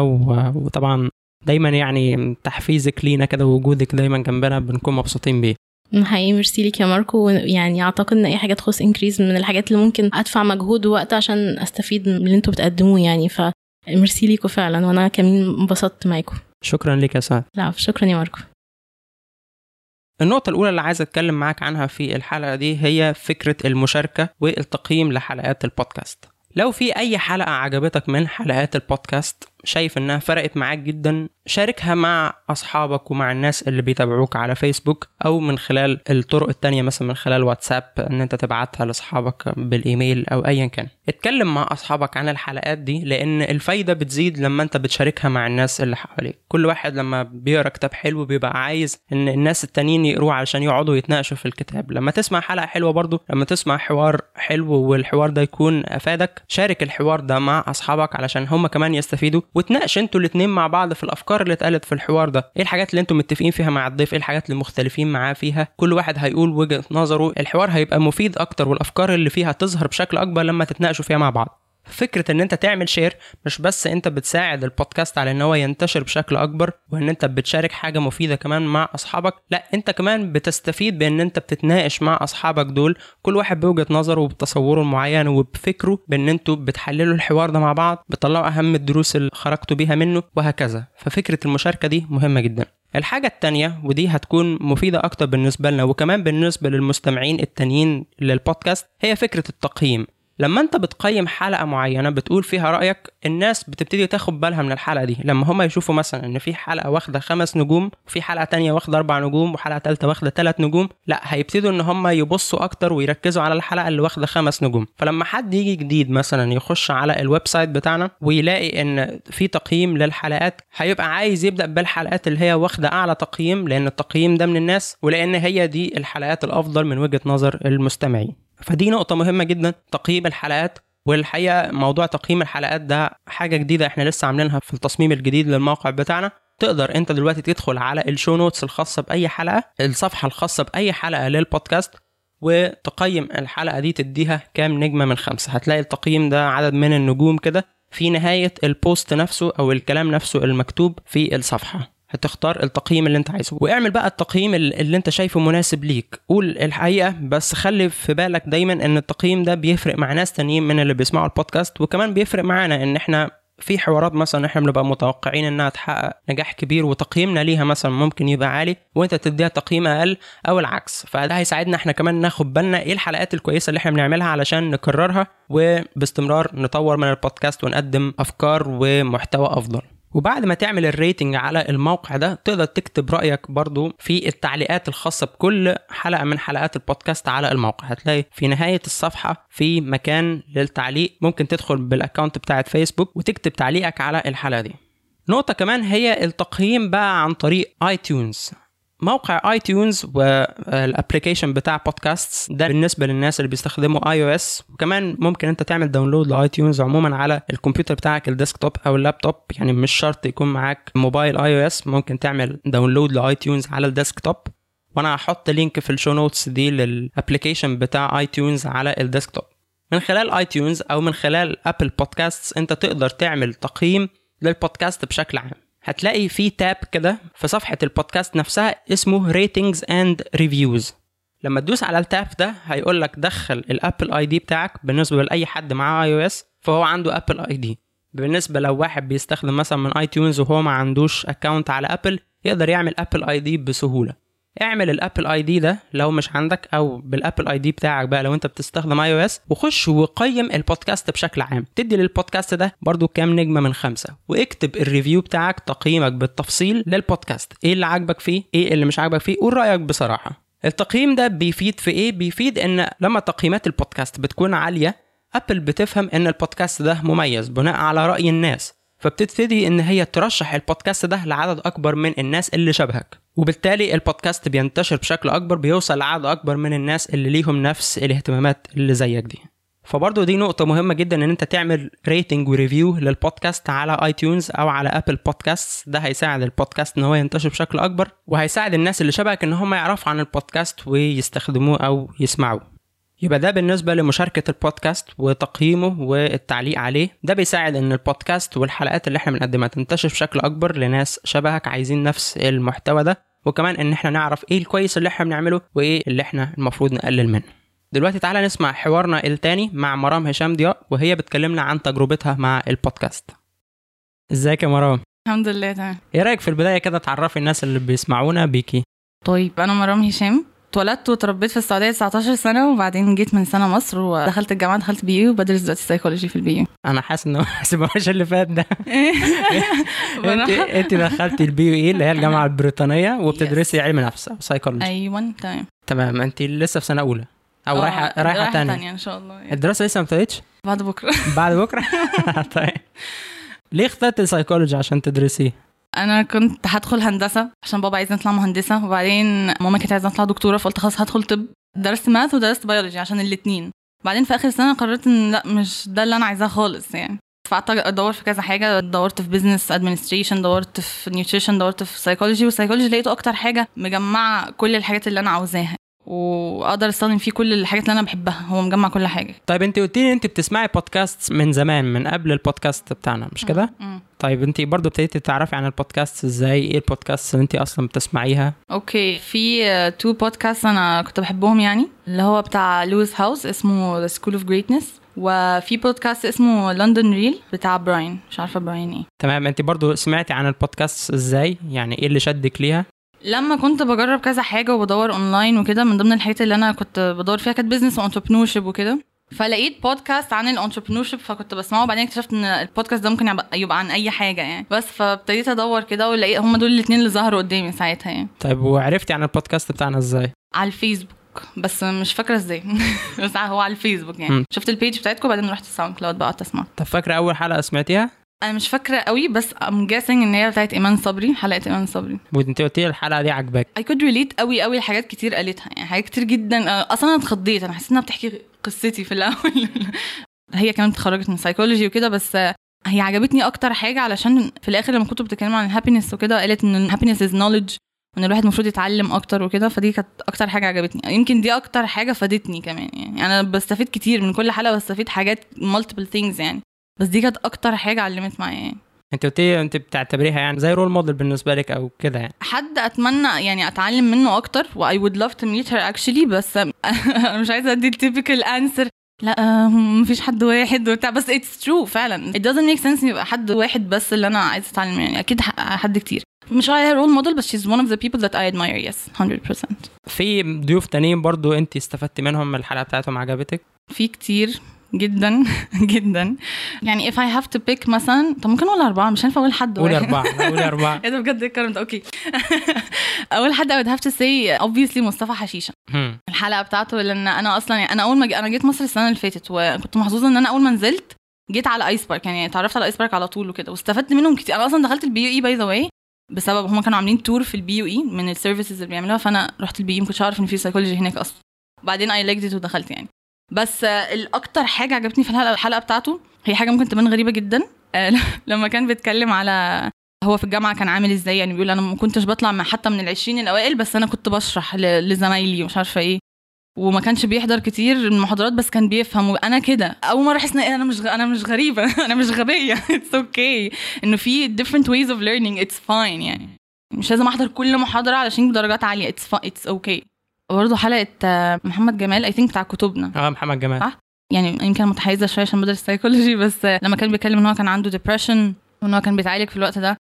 وطبعا دايما يعني تحفيزك لينا كده ووجودك دايما جنبنا بنكون مبسوطين بيه. حقيقي. ميرسي ليك يا ماركو. يعني أعتقد إن أي حاجة تخص Increase من الحاجات اللي ممكن أدفع مجهود ووقت عشان أستفيد من اللي أنتوا بتقدموه يعني. فميرسي ليكوا فعلا. وأنا كمان انبسطت معاكم شكرا لك يا سعاد لا شكرا يا ماركو. النقطة الأولى اللي عايز أتكلم معاك عنها في الحلقة دي هي فكرة المشاركة والتقييم لحلقات البودكاست. لو في أي حلقة عجبتك من حلقات البودكاست شايف إنها فرقت معاك جدا شاركها مع أصحابك ومع الناس اللي بيتابعوك على فيسبوك أو من خلال الطرق التانية مثلا من خلال واتساب إن أنت تبعتها لأصحابك بالإيميل أو أيا كان. اتكلم مع أصحابك عن الحلقات دي لأن الفايدة بتزيد لما أنت بتشاركها مع الناس اللي حواليك. كل واحد لما بيقرأ كتاب حلو بيبقى عايز إن الناس التانيين يقروه علشان يقعدوا يتناقشوا في الكتاب. لما تسمع حلقة حلوة برضو لما تسمع حوار حلو والحوار ده يكون أفادك شارك الحوار ده مع أصحابك علشان هم كمان يستفيدوا. وتناقش أنتوا الاتنين مع بعض في الأفكار اللي اتقالت في الحوار ده. إيه الحاجات اللي أنتوا متفقين فيها مع الضيف؟ إيه الحاجات اللي مختلفين معاه فيها؟ كل واحد هيقول وجهة نظره. الحوار هيبقى مفيد أكتر والأفكار اللي فيها تظهر بشكل أكبر لما تتناقشوا فيها مع بعض. فكرة إن أنت تعمل شير مش بس أنت بتساعد البودكاست على إن هو ينتشر بشكل أكبر وإن أنت بتشارك حاجة مفيدة كمان مع أصحابك لأ أنت كمان بتستفيد بإن أنت بتتناقش مع أصحابك دول كل واحد بوجهة نظره وبتصوره المعين وبفكره بإن أنتوا بتحللوا الحوار ده مع بعض بتطلعوا أهم الدروس اللي خرجتوا بيها منه وهكذا. ففكرة المشاركة دي مهمة جدا. الحاجة التانية ودي هتكون مفيدة أكتر بالنسبة لنا وكمان بالنسبة للمستمعين التانيين للبودكاست هي فكرة التقييم. لما انت بتقيم حلقة معينة بتقول فيها رأيك الناس بتبتدي تاخد بالها من الحلقة دي. لما هم يشوفوا مثلا إن في حلقة واخدة خمس نجوم وفي حلقة تانية واخدة أربع نجوم وحلقة ثالثه واخدة ثلاث نجوم لا هيبتدوا إن هم يبصوا أكتر ويركزوا على الحلقة اللي واخدة خمس نجوم. فلما حد يجي جديد مثلا يخش على ال website بتاعنا ويلاقي إن في تقييم للحلقات هيبقى عايز يبدأ بالحلقات اللي هي واخدة أعلى تقييم لأن التقييم ده من الناس ولأن هي دي الحلقات الأفضل من وجهة نظر المستمعين. فدي نقطة مهمة جدا تقييم الحلقات. والحقيقة موضوع تقييم الحلقات ده حاجة جديدة إحنا لسه عاملينها في التصميم الجديد للموقع بتاعنا. تقدر أنت دلوقتي تدخل على ال show notes الخاصة بأي حلقة الصفحة الخاصة بأي حلقة للبودكاست وتقيم الحلقة دي تديها كام نجمة من خمسة. هتلاقي التقييم ده عدد من النجوم كده في نهاية ال post نفسه أو الكلام نفسه المكتوب في الصفحة. هتختار التقييم اللي انت عايزه. واعمل بقى التقييم اللي انت شايفه مناسب ليك. قول الحقيقة بس خلي في بالك دايما إن التقييم ده بيفرق مع ناس تانيين من اللي بيسمعوا البودكاست وكمان بيفرق معانا إن إحنا في حوارات مثلا إحنا بنبقى متوقعين إنها تحقق نجاح كبير وتقييمنا ليها مثلا ممكن يبقى عالي وأنت تديها تقييم أقل أو العكس. فده هيساعدنا إحنا كمان ناخد بالنا إيه الحلقات الكويسة اللي إحنا بنعملها علشان نكررها وباستمرار نطور من البودكاست ونقدم أفكار ومحتوى أفضل. وبعد ما تعمل ال rating على الموقع ده تقدر تكتب رأيك برضو في التعليقات الخاصة بكل حلقة من حلقات البودكاست على الموقع. هتلاقي في نهاية الصفحة في مكان للتعليق. ممكن تدخل بال account بتاعت فيسبوك وتكتب تعليقك على الحلقة دي. نقطة كمان هي التقييم بقى عن طريق iTunes موقع iTunes وال application بتاع بودكاست ده بالنسبة للناس اللي بيستخدموا iOS وكمان ممكن انت تعمل download ل iTunes عموما على الكمبيوتر بتاعك ال desktop أو اللابتوب. يعني مش شرط يكون معاك موبايل iOS ممكن تعمل download ل iTunes على ال desktop. وأنا هحط link في ال show notes دي لل application بتاع iTunes على ال desktop. من خلال iTunes أو من خلال Apple Podcast انت تقدر تعمل تقييم للبودكاست بشكل عام. هتلاقي في tab كده في صفحة البودكاست نفسها اسمه ratings and reviews لما تدوس على ال tab ده هيقول لك دخل ال Apple ID بتاعك بالنسبة لأي حد معاه iOS فهو عنده Apple ID بالنسبة لو واحد بيستخدم مثلا من iTunes وهو ما عندوش account على ابل يقدر يعمل Apple ID بسهولة. اعمل ال Apple ID ده لو مش عندك أو بال Apple ID بتاعك بقى لو أنت بتستخدم iOS وخش وقيم البودكاست بشكل عام. تدي للبودكاست ده برضو كام نجمة من خمسة واكتب ال review بتاعك تقييمك بالتفصيل للبودكاست. إيه اللي عاجبك فيه؟ إيه اللي مش عاجبك فيه؟ قول رأيك بصراحة. التقييم ده بيفيد في إيه؟ بيفيد إن لما تقييمات البودكاست بتكون عالية أبل بتفهم إن البودكاست ده مميز بناء على رأي الناس فبتبتدي إن هي ترشح البودكاست ده لعدد أكبر من الناس اللي شبهك. وبالتالي البودكاست بينتشر بشكل أكبر بيوصل لعدد أكبر من الناس اللي ليهم نفس الاهتمامات اللي زيك دي. فبرضه دي نقطة مهمة جدا إن أنت تعمل rating و review للبودكاست على iTunes أو على Apple Podcast ده هيساعد البودكاست إن هو ينتشر بشكل أكبر وهيساعد الناس اللي شبهك إن هم يعرفوا عن البودكاست ويستخدموه أو يسمعوه. يبقى ده بالنسبة لمشاركة البودكاست وتقييمه والتعليق عليه. ده بيساعد إن البودكاست والحلقات اللي إحنا بنقدمها تنتشر بشكل أكبر لناس شبهك عايزين نفس المحتوى ده. وكمان إن إحنا نعرف إيه الكويس اللي إحنا بنعمله وإيه اللي إحنا المفروض نقلل منه. دلوقتي تعالى نسمع حوارنا التاني مع مرام هشام ضياء وهي بتكلمنا عن تجربتها مع البودكاست. إزيك يا مرام؟ الحمد لله تمام. إيه رأيك في البداية كده تعرفي الناس اللي بيسمعونا بيكي؟ طيب أنا مرام هشام اتولدت وتربيت في السعودية 19 سنة وبعدين جيت من سنة مصر ودخلت الجامعة دخلت BUE وبدرس دلوقتي psychology في ال BUE أنا حاسس إن مش اللي فات ده. انت أنت دخلتي ال BUE اللي هي الجامعة البريطانية وبتدرسي علم نفس سايكولوجي أيوه تمام. تمام. أنت لسه في سنة أولى أو آه، رايحه رايحة تانية. تانية إن شاء الله. الدراسة لسه ما ابتدتش؟ بعد بكرة. بعد بكرة؟ طيب. ليه اخترت السايكولوجي عشان تدرسيه؟ أنا كنت هدخل هندسة عشان بابا عايزني أطلع مهندسة وبعدين ماما كانت عايزة أطلع دكتورة فقلت خلاص هدخل طب. درست math ودرست بيولوجي عشان الاثنين بعدين في آخر سنة قررت إن لأ مش ده اللي أنا عايزاه خالص يعني. فقعدت ادور في كذا حاجة دورت في business administration دورت في nutrition دورت في psychology وال psychology لقيته أكتر حاجة مجمعة كل الحاجات اللي أنا عاوزاها. واقدر استخدم فيه كل الحاجات اللي أنا بحبها. هو مجمع كل حاجة. طيب انت قلتي لي انت بتسمعي بودكاست من زمان من قبل البودكاست بتاعنا مش كده. طيب انت برضو ابتديتي تعرفي عن البودكاست إزاي؟ إيه البودكاست اللي انت أصلا بتسمعيها؟ okay في two podcasts أنا كنت بحبهم يعني اللي هو بتاع Lewis Howes اسمه The School of Greatness وفي بودكاست اسمه London Real بتاع براين مش عارفة براين إيه. تمام انت برضو سمعتي عن البودكاست إزاي؟ يعني إيه اللي شدك ليها؟ لما كنت بجرب كذا حاجة وبدور اونلاين وكده من ضمن الحاجات اللي أنا كنت بدور فيها كانت business و entrepreneur وكده. فلقيت بودكاست عن ال entrepreneur فكنت بسمعه وبعدين اكتشفت إن البودكاست ده ممكن يبقى, عن أي حاجة يعني. بس فابتديت أدور كده ولقيت هم دول الاثنين اللي ظهروا قدامي ساعتها يعني. طيب وعرفتي عن البودكاست بتاعنا إزاي؟ على الفيسبوك بس مش فاكرة إزاي. بس هو على الفيسبوك يعني. مم. شفت ال page بتاعتكم وبعدين رحت ال SoundCloud بقى اسمع طب فاكرة أول حلقة سمعتيها؟ أنا مش فاكرة قوي بس I'm guessing إن هي بتاعت إيمان صبري حلقة إيمان صبري. وإنت قلتي لي الحلقة دي عجباك I could relate قوي قوي لحاجات كتير قالتها يعني حاجات كتير جدا. أصلا أنا اتخضيت أنا حسيت إنها بتحكي قصتي في الأول. هي كمان اتخرجت من سايكولوجي وكده بس هي عجبتني أكتر حاجة علشان في الآخر لما كنتوا بتتكلموا عن ال happiness وكده قالت إن ال happiness is knowledge وإن الواحد المفروض يتعلم أكتر وكده فدي كانت أكتر حاجة عجبتني. يمكن دي أكتر حاجة فادتني كمان يعني أنا بستفيد كتير من كل حلقة بستفيد حاجات multiple things يعني. بس دي كانت أكتر حاجة علمت معايا يعني. انت قلتي انت بتعتبريها يعني زي role model بالنسبة لك أو كده يعني. حد أتمنى يعني أتعلم منه أكتر و I would love to meet her actually بس أنا مش عايزة أدي ال typical answer لا آه، مفيش حد واحد وبتاع بس it's true فعلا. It doesn't make sense إن يبقى حد واحد بس اللي أنا عايزة أتعلم يعني. أكيد حد كتير. مش عليها role model بس she's one of the people that I admire yes 100% في ضيوف تانيين برضو انت استفدتي منهم من الحلقة بتاعتهم عجبتك؟ في كتير. جدا جدا. يعني if I have to pick مثلا طب ممكن أقول أربعة؟ مش هينفع أقول حد واحد. أربعة لا، قولي أربعة. إيه ده بجد؟ الكلام ده أوكي. اول حد I would have to say obviously مصطفى حشيشة. الحلقة بتاعته لأن أنا أصلا يعني أنا أول ما أنا جيت مصر السنة اللي فاتت وكنت محظوظة إن أنا أول ما نزلت جيت على ice park يعني اتعرفت على ice park على طول وكده واستفدت منهم كتير. أنا أصلا دخلت ال BUE by the way بسبب هم كانوا عاملين tour في ال BUE من ال services اللي بيعملوها فأنا رحت ال BU ما كنتش عارف إن في سايكولوجي هناك أصلا. بعدين I liked ودخلت يعني. بس الأكتر حاجة عجبتني في الحلقة الحلقة بتاعته هي حاجة ممكن تبان غريبة جدا. آه، لما كان بيتكلم على هو في الجامعة كان عامل إزاي يعني بيقول أنا ما كنتش بطلع مع حتى من العشرين الأوائل بس أنا كنت بشرح لزمايلي ومش عارفة إيه. وما كانش بيحضر كتير المحاضرات بس كان بيفهم. وأنا كده. أول مرة أحس إن أنا مش غ... أنا مش غريبة. أنا مش غبية. it's okay. إنه في different ways of learning. It's fine يعني. مش لازم أحضر كل محاضرة علشان بدرجات عالية. it's it's okay برضه حلقة آه، محمد جمال I think بتاع كتبنا. آه محمد جمال. صح؟ يعني يمكن متحيزة شوية عشان بدرس سايكولوجي بس آه، لما كان بيتكلم إن هو كان عنده depression وإن هو كان بيتعالج في الوقت ده.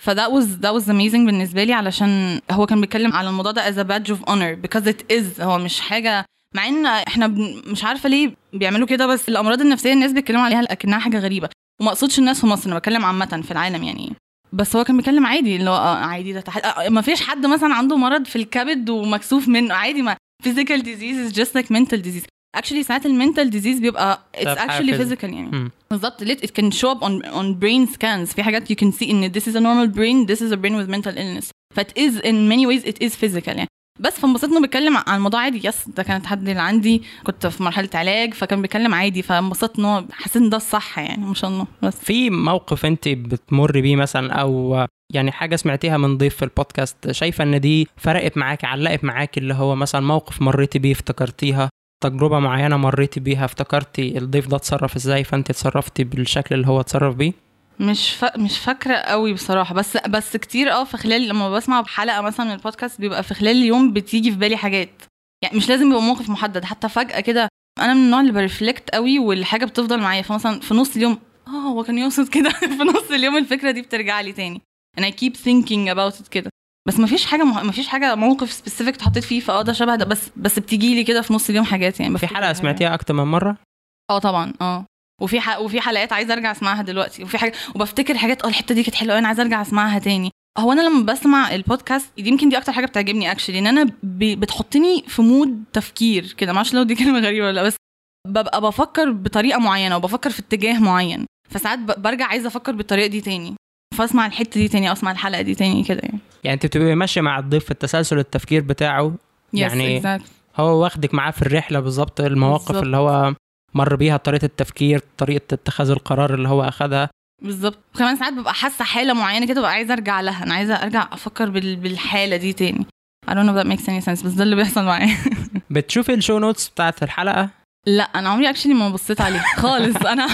فده was that was amazing بالنسبة لي علشان هو كان بيتكلم على الموضوع ده as a badge of honor because it is هو مش حاجة. مع إن إحنا مش عارفة ليه بيعملوا كده بس الأمراض النفسية الناس بيتكلموا عليها اكنها حاجة غريبة. وما أقصدش الناس في مصر أنا بتكلم عامة في العالم يعني. بس هو كان بيتكلم عادي اللي هو آه عادي ده تح... آه ما فيش حد مثلا عنده مرض في الكبد ومكسوف منه عادي ما physical disease is just like mental disease actually ساعات المنتال disease بيبقى it's actually physical. يعني. بالظبط it can show up on on brain scans في حاجات you can see ان this is a normal brain this is a brain with mental illness ف it is in many ways it is physical يعني بس فانبسطت انه بيتكلم عن الموضوع عادي. يس ده كان التحدي اللي عندي. كنت في مرحلة علاج فكان بيتكلم عادي. فانبسطت ان هو حسيت إن ده الصح يعني ما شاء الله. بس. في موقف أنت بتمر بيه مثلا أو يعني حاجة سمعتيها من ضيف في البودكاست شايفة إن دي فرقت معاكي علقت معاكي اللي هو مثلا موقف مريتي بيه افتكرتيها تجربة معينة مريتي بيها افتكرتي الضيف ده اتصرف إزاي فأنت اتصرفتي بالشكل اللي هو اتصرف بيه؟ مش ف... مش فاكرة قوي بصراحة. بس بس كتير آه في خلال لما بسمع حلقه مثلا من البودكاست بيبقى في خلال اليوم بتيجي في بالي حاجات. يعني مش لازم يبقى موقف محدد. حتى فجأة كده أنا من النوع اللي ب reflect قوي والحاجة بتفضل معايا. فمثلا في نص اليوم آه هو كان يقصد كده. في نص اليوم الفكرة دي بترجع لي تاني. I keep thinking about it كده. بس ما فيش حاجة. ما فيش حاجة موقف specific اتحطيت فيه. فآه ده شبه ده. بس بس بتيجي لي كده في نص اليوم حاجات يعني. في حلقة. سمعتيها أكتر من مرة؟ آه طبعا. آه. وفي ح... وفي حلقات عايزة أرجع أسمعها دلوقتي وفي حاجة وبفتكر حاجات آه الحتة دي كانت حلوة أنا عايزة أرجع أسمعها تاني. هو أنا لما بسمع البودكاست دي يمكن دي أكتر حاجة بتعجبني actually إن أنا ب... بتحطني في mood تفكير كده. معرفش لو دي كلمة غريبة ولا لأ، بس ببقى بفكر بطريقة معينة وبفكر في اتجاه معين. فساعات ب... برجع عايزة أفكر بالطريقة دي تاني فأسمع الحتة دي تاني أو أسمع الحلقة دي تاني كده يعني. يعني أنت بتبقي ماشية مع الضيف في التسلسل التفكير بتاعه؟ يعني Yes, exactly. هو واخدك معاه في الرحلة بالظبط المواقف بالظبط. اللي هو مر بيها طريقة التفكير طريقة اتخاذ القرار اللي هو أخذها. بالظبط. وكمان ساعات ببقى حاسة حالة معينة كده ببقى عايزة أرجع لها. أنا عايزة أرجع أفكر بال... بالحالة دي تاني. I don't know if that makes any sense بس ده اللي بيحصل معايا. بتشوفي ال show notes بتاعت الحلقة؟ لا أنا عمري actually ما بصيت عليه خالص. أنا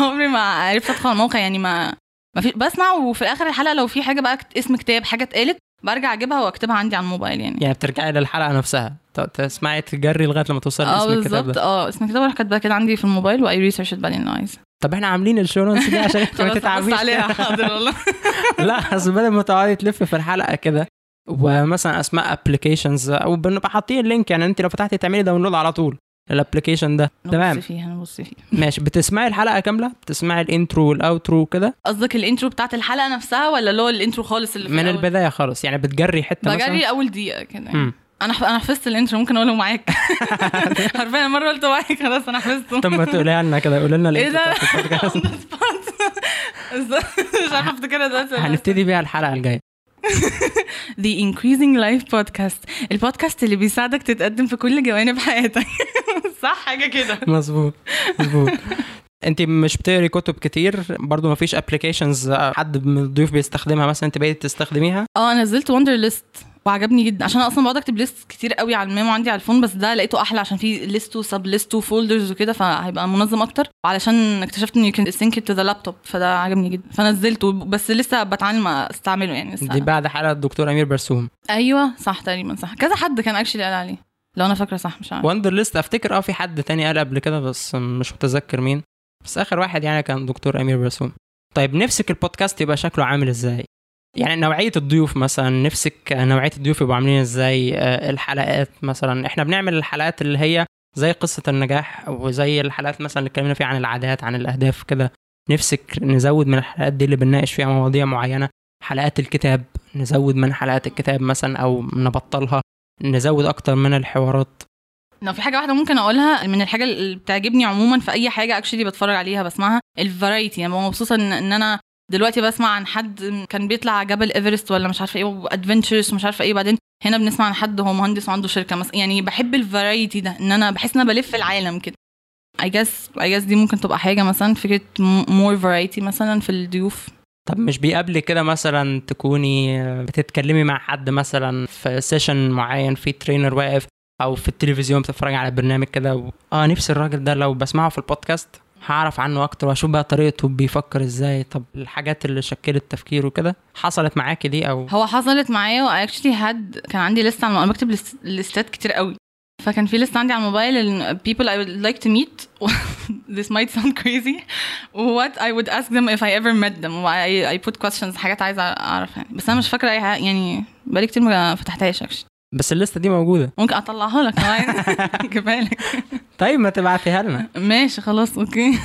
عمري ما عرفت أدخل الموقع يعني ما ما في بسمع وفي آخر الحلقة لو في حاجة بقى اسم كتاب حاجة اتقالت برجع اجيبها واكتبها عندي على الموبايل يعني. يعني بترجعي للحلقة نفسها. تسمعي تجري لغاية لما توصلي آه لاسم الكتاب ده. آه اسم الكتاب أروح كاتباه كده عندي في الموبايل وأي research بعدين لو عايزة. طب إحنا عاملين ال show notes دي عشان انت ما تتعبيش. عليها. حاضر والله. لا اصل بدل ما تقعدي تلف في الحلقة كده ومثلا أسماء applications أو بنبقى حاطين ال link يعني انت لو فتحتي تعملي download على طول. ال application ده. تمام؟ نبص فيها نبص فيها ماشي. بتسمعي الحلقة كاملة؟ بتسمعي ال intro وال outro كده قصدك ال intro بتاعت الحلقة نفسها ولا اللي هو ال intro خالص اللي في من الأول؟ البداية خالص. يعني بتجري حتة مثلا؟ بجري اول دقيقة كده. يعني. أنا أنا حفظت ال intro ممكن أقوله معاك. حرفيا مرة قلته معاك خلاص أنا حفظته. طب ما تقوليها لنا كده قولي لنا إيه ده؟ مش عارفة أفتكرها دلوقتي. هنبتدي بيها الحلقة الجاية. The Increasing Life Podcast. البودكاست اللي بيساعدك تتقدم في كل جوانب حياتك. صح حاجة كده. مظبوط مظبوط. انت مش بتقري كتب كتير برضو ما فيش applications حد من الضيوف بيستخدمها مثلا؟ انت بقيت تستخدميها؟ آه نزلت Wunderlist وعجبني جدا. عشان أنا أصلا بقعد أكتب lists كتير قوي على ال memo عندي على ال phone بس ده لقيته أحلى عشان فيه list و sub list و folders وكده فهيبقى منظم أكتر. وعلشان اكتشفت إن you can it to the laptop فده عجبني جدا. فنزلته بس لسه بتعلم استعمله يعني لسه. دي بعد حلقة الدكتور أمير برسوم. أيوه صح تقريبا صح. كذا حد كان actually قال عليه لو أنا فاكرة صح مش عارفه وندر ليست أفتكر آه في حد تاني قال قبل كده بس مش متذكر مين. بس آخر واحد يعني كان دكتور أمير برسوم. طيب نفسك البودكاست يبقى شكله عامل إزاي؟ يعني نوعية الضيوف مثلا نفسك نوعية الضيوف يبقوا عاملين إزاي؟ آه، الحلقات مثلا. إحنا بنعمل الحلقات اللي هي زي قصة النجاح وزي الحلقات مثلا اللي اتكلمنا فيها عن العادات عن الأهداف كده. نفسك نزود من الحلقات دي اللي بنناقش فيها مواضيع معينة. حلقات الكتاب نزود من حلقات الكتاب مثلا أو نبطلها. نزود أكتر من الحوارات. لو في حاجة واحدة ممكن أقولها من الحاجة اللي بتعجبني عموما في أي حاجة actually بتفرج عليها بسمعها ال variety. يعني ببقى مبسوطة إن, أنا دلوقتي بسمع عن حد كان بيطلع جبل إيفرست ولا مش عارفة إيه و adventures ومش عارفة إيه بعدين هنا بنسمع عن حد هو مهندس وعنده شركة مثلا. يعني بحب ال variety ده إن أنا بحس إن أنا بلف العالم كده. I guess I guess دي ممكن تبقى حاجة مثلا فكرة more variety مثلا في الضيوف. طب مش بيقابلك كده مثلا تكوني بتتكلمي مع حد مثلا في session معين في trainer واقف أو في التلفزيون بتتفرج على برنامج كده؟ و... آه نفسي الراجل ده لو بسمعه في البودكاست هعرف عنه أكتر وأشوف بقى طريقته بيفكر إزاي طب الحاجات اللي شكلت تفكيره كده حصلت معاكي دي أو هو حصلت معايا و actually had كان عندي على أنا بكتب list ات كتير قوي. فكان في list عندي على الموبايل ال people I would like to meet this might sound crazy. What I would ask them if I ever met them. I, I put questions حاجات عايزة اعرف يعني. بس أنا مش فاكرة أي حاجة يعني بقالي كتير ما فتحتهاش actually. بس ال list ة دي موجودة. ممكن أطلعها لك اجيبها لك. طيب ما تبعتيها لنا. ماشي خلاص okay.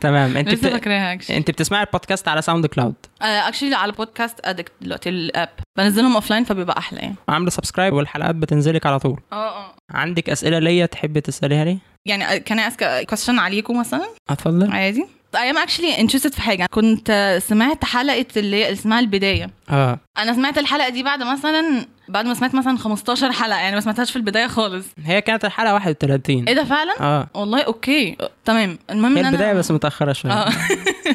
تمام. انت لسه بت... فاكراها actually انت بتسمعي البودكاست على SoundCloud actually على Podcast Addict دلوقتي ال app. بنزلهم offline فبيبقى أحلى يعني. عاملة subscribe والحلقات بتنزلك على طول. آه آه. عندك أسئلة ليا تحبي تسأليها لي؟ يعني كان ask question عليكم مثلا؟ اتفضل. عادي. I am actually interested في حاجة. كنت سمعت حلقة اللي هي اسمها البداية. آه. أنا سمعت الحلقة دي بعد مثلا بعد ما سمعت مثلا 15 حلقة. يعني ما سمعتهاش في البداية خالص. هي كانت الحلقة 31 إيه ده فعلا؟ آه. والله أوكي. تمام. المهم هي إن البداية أنا بس متأخرة شوية. آه.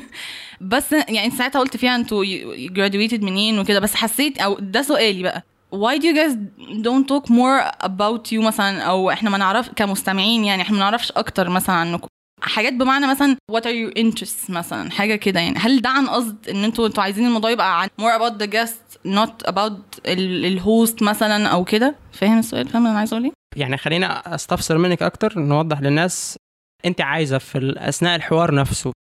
بس يعني ساعتها قلت فيها أنتوا graduated منين وكده. بس حسيت أو ده سؤالي بقى. Why do you guys don't talk more about you مثلا؟ أو إحنا ما نعرف كمستمعين يعني إحنا ما نعرفش أكتر مثلا عنكم. حاجات بمعنى مثلا what are your interests مثلا حاجة كده يعني. هل ده عن قصد إن أنتوا أنتوا عايزين الموضوع يبقى عن more about the guest not about الهوست مثلا أو كده؟ فاهم السؤال؟ فاهم أنا عايزه أقول إيه يعني خلينا أستفسر منك أكتر نوضح للناس أنت عايزة في أثناء الحوار نفسه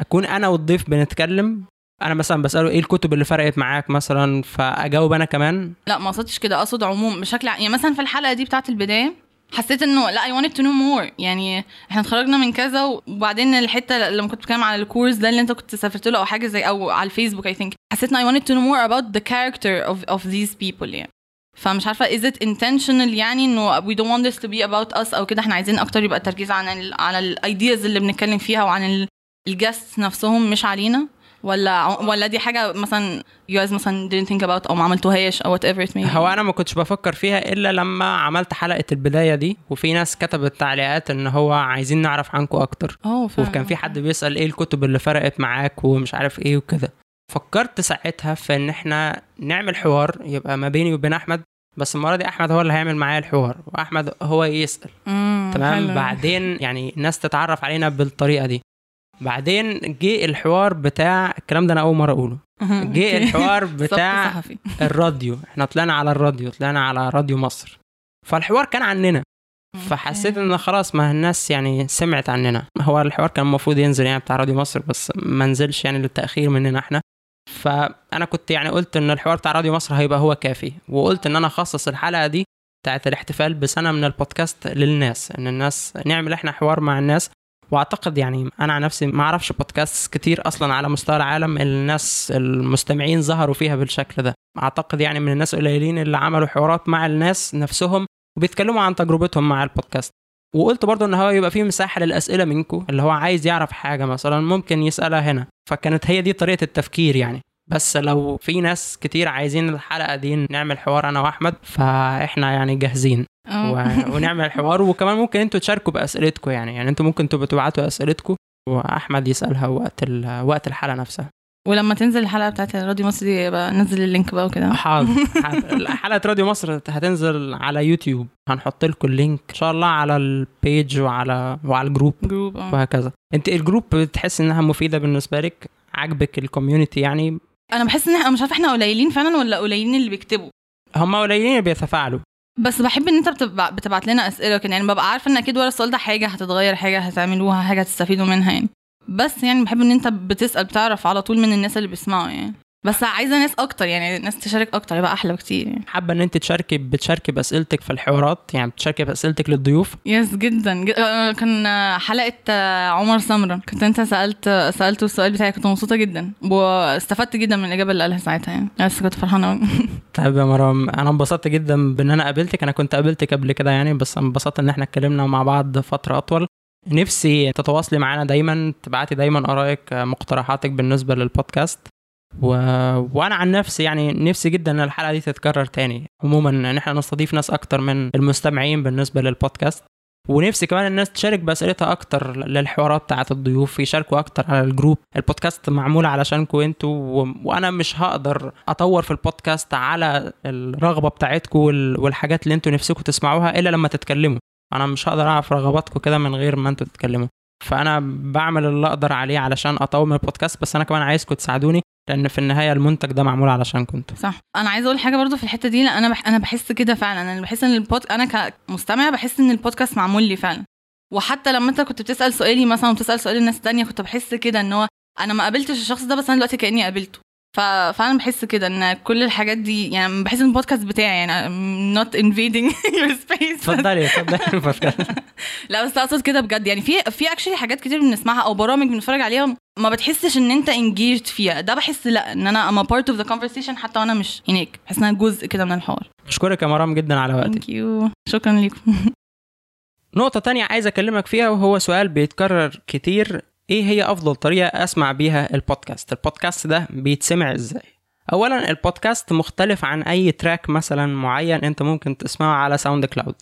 أكون أنا والضيف بنتكلم؟ أنا مثلا بسأله إيه الكتب اللي فرقت معاك مثلا فأجاوب أنا كمان؟ لا ما قصدتش كده أقصد عموم بشكل يعني مثلا في الحلقة دي بتاعت البداية حسيت إنه لا I wanted to know more. يعني إحنا اتخرجنا من كذا وبعدين الحتة لما كنت بتكلم على الكورس ده اللي أنت كنت سافرت له أو حاجة زي أو على الفيسبوك I think حسيت ان I wanted to know more about the character of of these people يعني. فمش عارفة is it intentional يعني إنه we don't want this to be about us أو كده إحنا عايزين أكتر يبقى التركيز عن ال على ال ideas اللي بنتكلم فيها وعن ال guests نفسهم مش علينا. ولا ولا دي حاجة مثلا you guys مثلا didn't think about أو ما عملتوهاش أو whatever it may be هو أنا ما كنتش بفكر فيها إلا لما عملت حلقة البداية دي وفي ناس كتبت تعليقات إن هو عايزين نعرف عنكم أكتر. آه وكان في حد بيسأل إيه الكتب اللي فرقت معاك ومش عارف إيه وكده. فكرت ساعتها في إن إحنا نعمل حوار يبقى ما بيني وبين أحمد بس المرة دي أحمد هو اللي هيعمل معايا الحوار وأحمد هو يسأل. تمام؟ حلو. بعدين يعني الناس تتعرف علينا بالطريقة دي. بعدين جه الحوار بتاع الكلام ده أنا أول مرة أقوله. جه. الحوار بتاع الراديو. إحنا طلعنا على الراديو طلعنا على راديو مصر. فالحوار كان عننا. فحسيت إن خلاص ما الناس يعني سمعت عننا. هو الحوار كان المفروض ينزل يعني بتاع راديو مصر بس ما نزلش يعني للتأخير مننا إحنا. فأنا كنت يعني قلت إن الحوار بتاع راديو مصر هيبقى هو كافي. وقلت إن أنا أخصص الحلقة دي بتاعت الاحتفال بسنة من البودكاست للناس. إن الناس نعمل إحنا حوار مع الناس. واعتقد يعني أنا عن نفسي ما أعرفش بودكاست كتير أصلا على مستوى العالم الناس المستمعين ظهروا فيها بالشكل ده. اعتقد يعني من الناس القليلين اللي عملوا حوارات مع الناس نفسهم وبيتكلموا عن تجربتهم مع البودكاست وقلت برضو إن هو يبقى فيه مساحة للأسئلة منكم اللي هو عايز يعرف حاجة مثلا ممكن يسألها هنا. فكانت هي دي طريقة التفكير يعني. بس لو في ناس كتير عايزين الحلقة دي نعمل حوار أنا وأحمد فإحنا يعني جاهزين. آه. و... ونعمل حوار وكمان ممكن أنتوا تشاركوا بأسئلتكم يعني. يعني أنتوا ممكن تبقوا تبعتوا أسئلتكم وأحمد يسألها وقت ال... وقت الحلقة نفسها. ولما تنزل الحلقة بتاعت راديو مصر دي بقى نزل ال link بقى وكده. حاضر. حلقة راديو مصر هتنزل على يوتيوب. هنحط لكم ال link. إن شاء الله على ال page وعلى وعلى ال group. group آه. وهكذا. انت ال group بتحس انها مفيدة بالنسبة لك؟ عاجبك ال community يعني؟ أنا بحس ان إحنا مش عارفة إحنا قليلين فعلا ولا قليلين اللي بيكتبوا؟ هم قليلين اللي بيتفاعلوا. بس بحب إن أنت بتبع... بتبعت لنا أسئلة كده يعني ببقى عارفة إن أكيد ورا السؤال ده حاجة هتتغير حاجة هتعملوها حاجة هتستفيدوا منها يعني. بس يعني بحب إن أنت بتسأل بتعرف على طول من الناس اللي بيسمعوا يعني. بس عايزة ناس أكتر يعني ناس تشارك أكتر يبقى أحلى بكتير يعني. حابة إن أنت تشاركي بتشاركي بأسئلتك في الحوارات يعني بتشاركي بأسئلتك للضيوف؟ يس جدا. آه، كان حلقة آه، عمر سمرة. كنت أنت سألت سألته السؤال بتاعي كنت مبسوطة جدا. واستفدت جدا من الإجابة اللي قالها ساعتها يعني. بس كنت فرحانة قوي طيب يا مرام أنا انبسطت جدا بإن أنا قابلتك. أنا كنت قابلتك قبل كده يعني بس انبسطت إن إحنا اتكلمنا مع بعض فترة أطول. نفسي تتواصلي معانا دايما تبعتي دايما آرائك مقترحاتك بالنسبة للبودكاست. و... وأنا عن نفسي يعني نفسي جدا إن الحلقة دي تتكرر تاني. عموما ان إحنا نستضيف ناس أكتر من المستمعين بالنسبة للبودكاست. ونفسي كمان الناس تشارك بأسئلتها أكتر للحوارات بتاعت الضيوف. يشاركوا أكتر على الجروب. البودكاست معمول علشانكم أنتوا. و... وأنا مش هقدر أطور في البودكاست على الرغبة بتاعتكم وال... والحاجات اللي أنتوا نفسكم تسمعوها إلا لما تتكلموا. أنا مش هقدر أعرف رغباتكم كده من غير ما أنتوا تتكلموا. فأنا بعمل اللي أقدر عليه علشان أطور من البودكاست بس أنا كمان عايزكم تساعدوني لأن في النهاية المنتج ده معمول علشانكم أنتوا صح. أنا عايزة أقول حاجة برضو في الحتة دي لأ أنا بح... أنا بحس كده فعلا. أنا بحس إن البود أنا كمستمع بحس إن البودكاست معمول لي فعلا. وحتى لما أنت كنت بتسأل سؤالي مثلا وبتسأل سؤال الناس التانية كنت بحس كده إن هو أنا ما قابلتش الشخص ده بس أنا دلوقتي كأني قابلته. ففعلا بحس كده إن كل الحاجات دي يعني بحس إن البودكاست بتاعي يعني not invading your space. اتفضلي اتفضلي لا بس أقصد كده بجد يعني في في actually حاجات كتير بنسمعها أو برامج بنتفرج عليها ما بتحسش إن أنت engaged فيها. ده بحس لا إن أنا a part of the conversation حتى وأنا مش هناك. بحس ان أنا جزء كده من الحوار. أشكرك يا مرام جدا على وقتك. thank you شكرا لكم نقطة تانية عايز أكلمك فيها وهو سؤال بيتكرر كتير. إيه هي أفضل طريقة أسمع بيها البودكاست؟ البودكاست ده بيتسمع إزاي؟ أولا البودكاست مختلف عن أي track مثلا معين أنت ممكن تسمعه على ساوند كلاود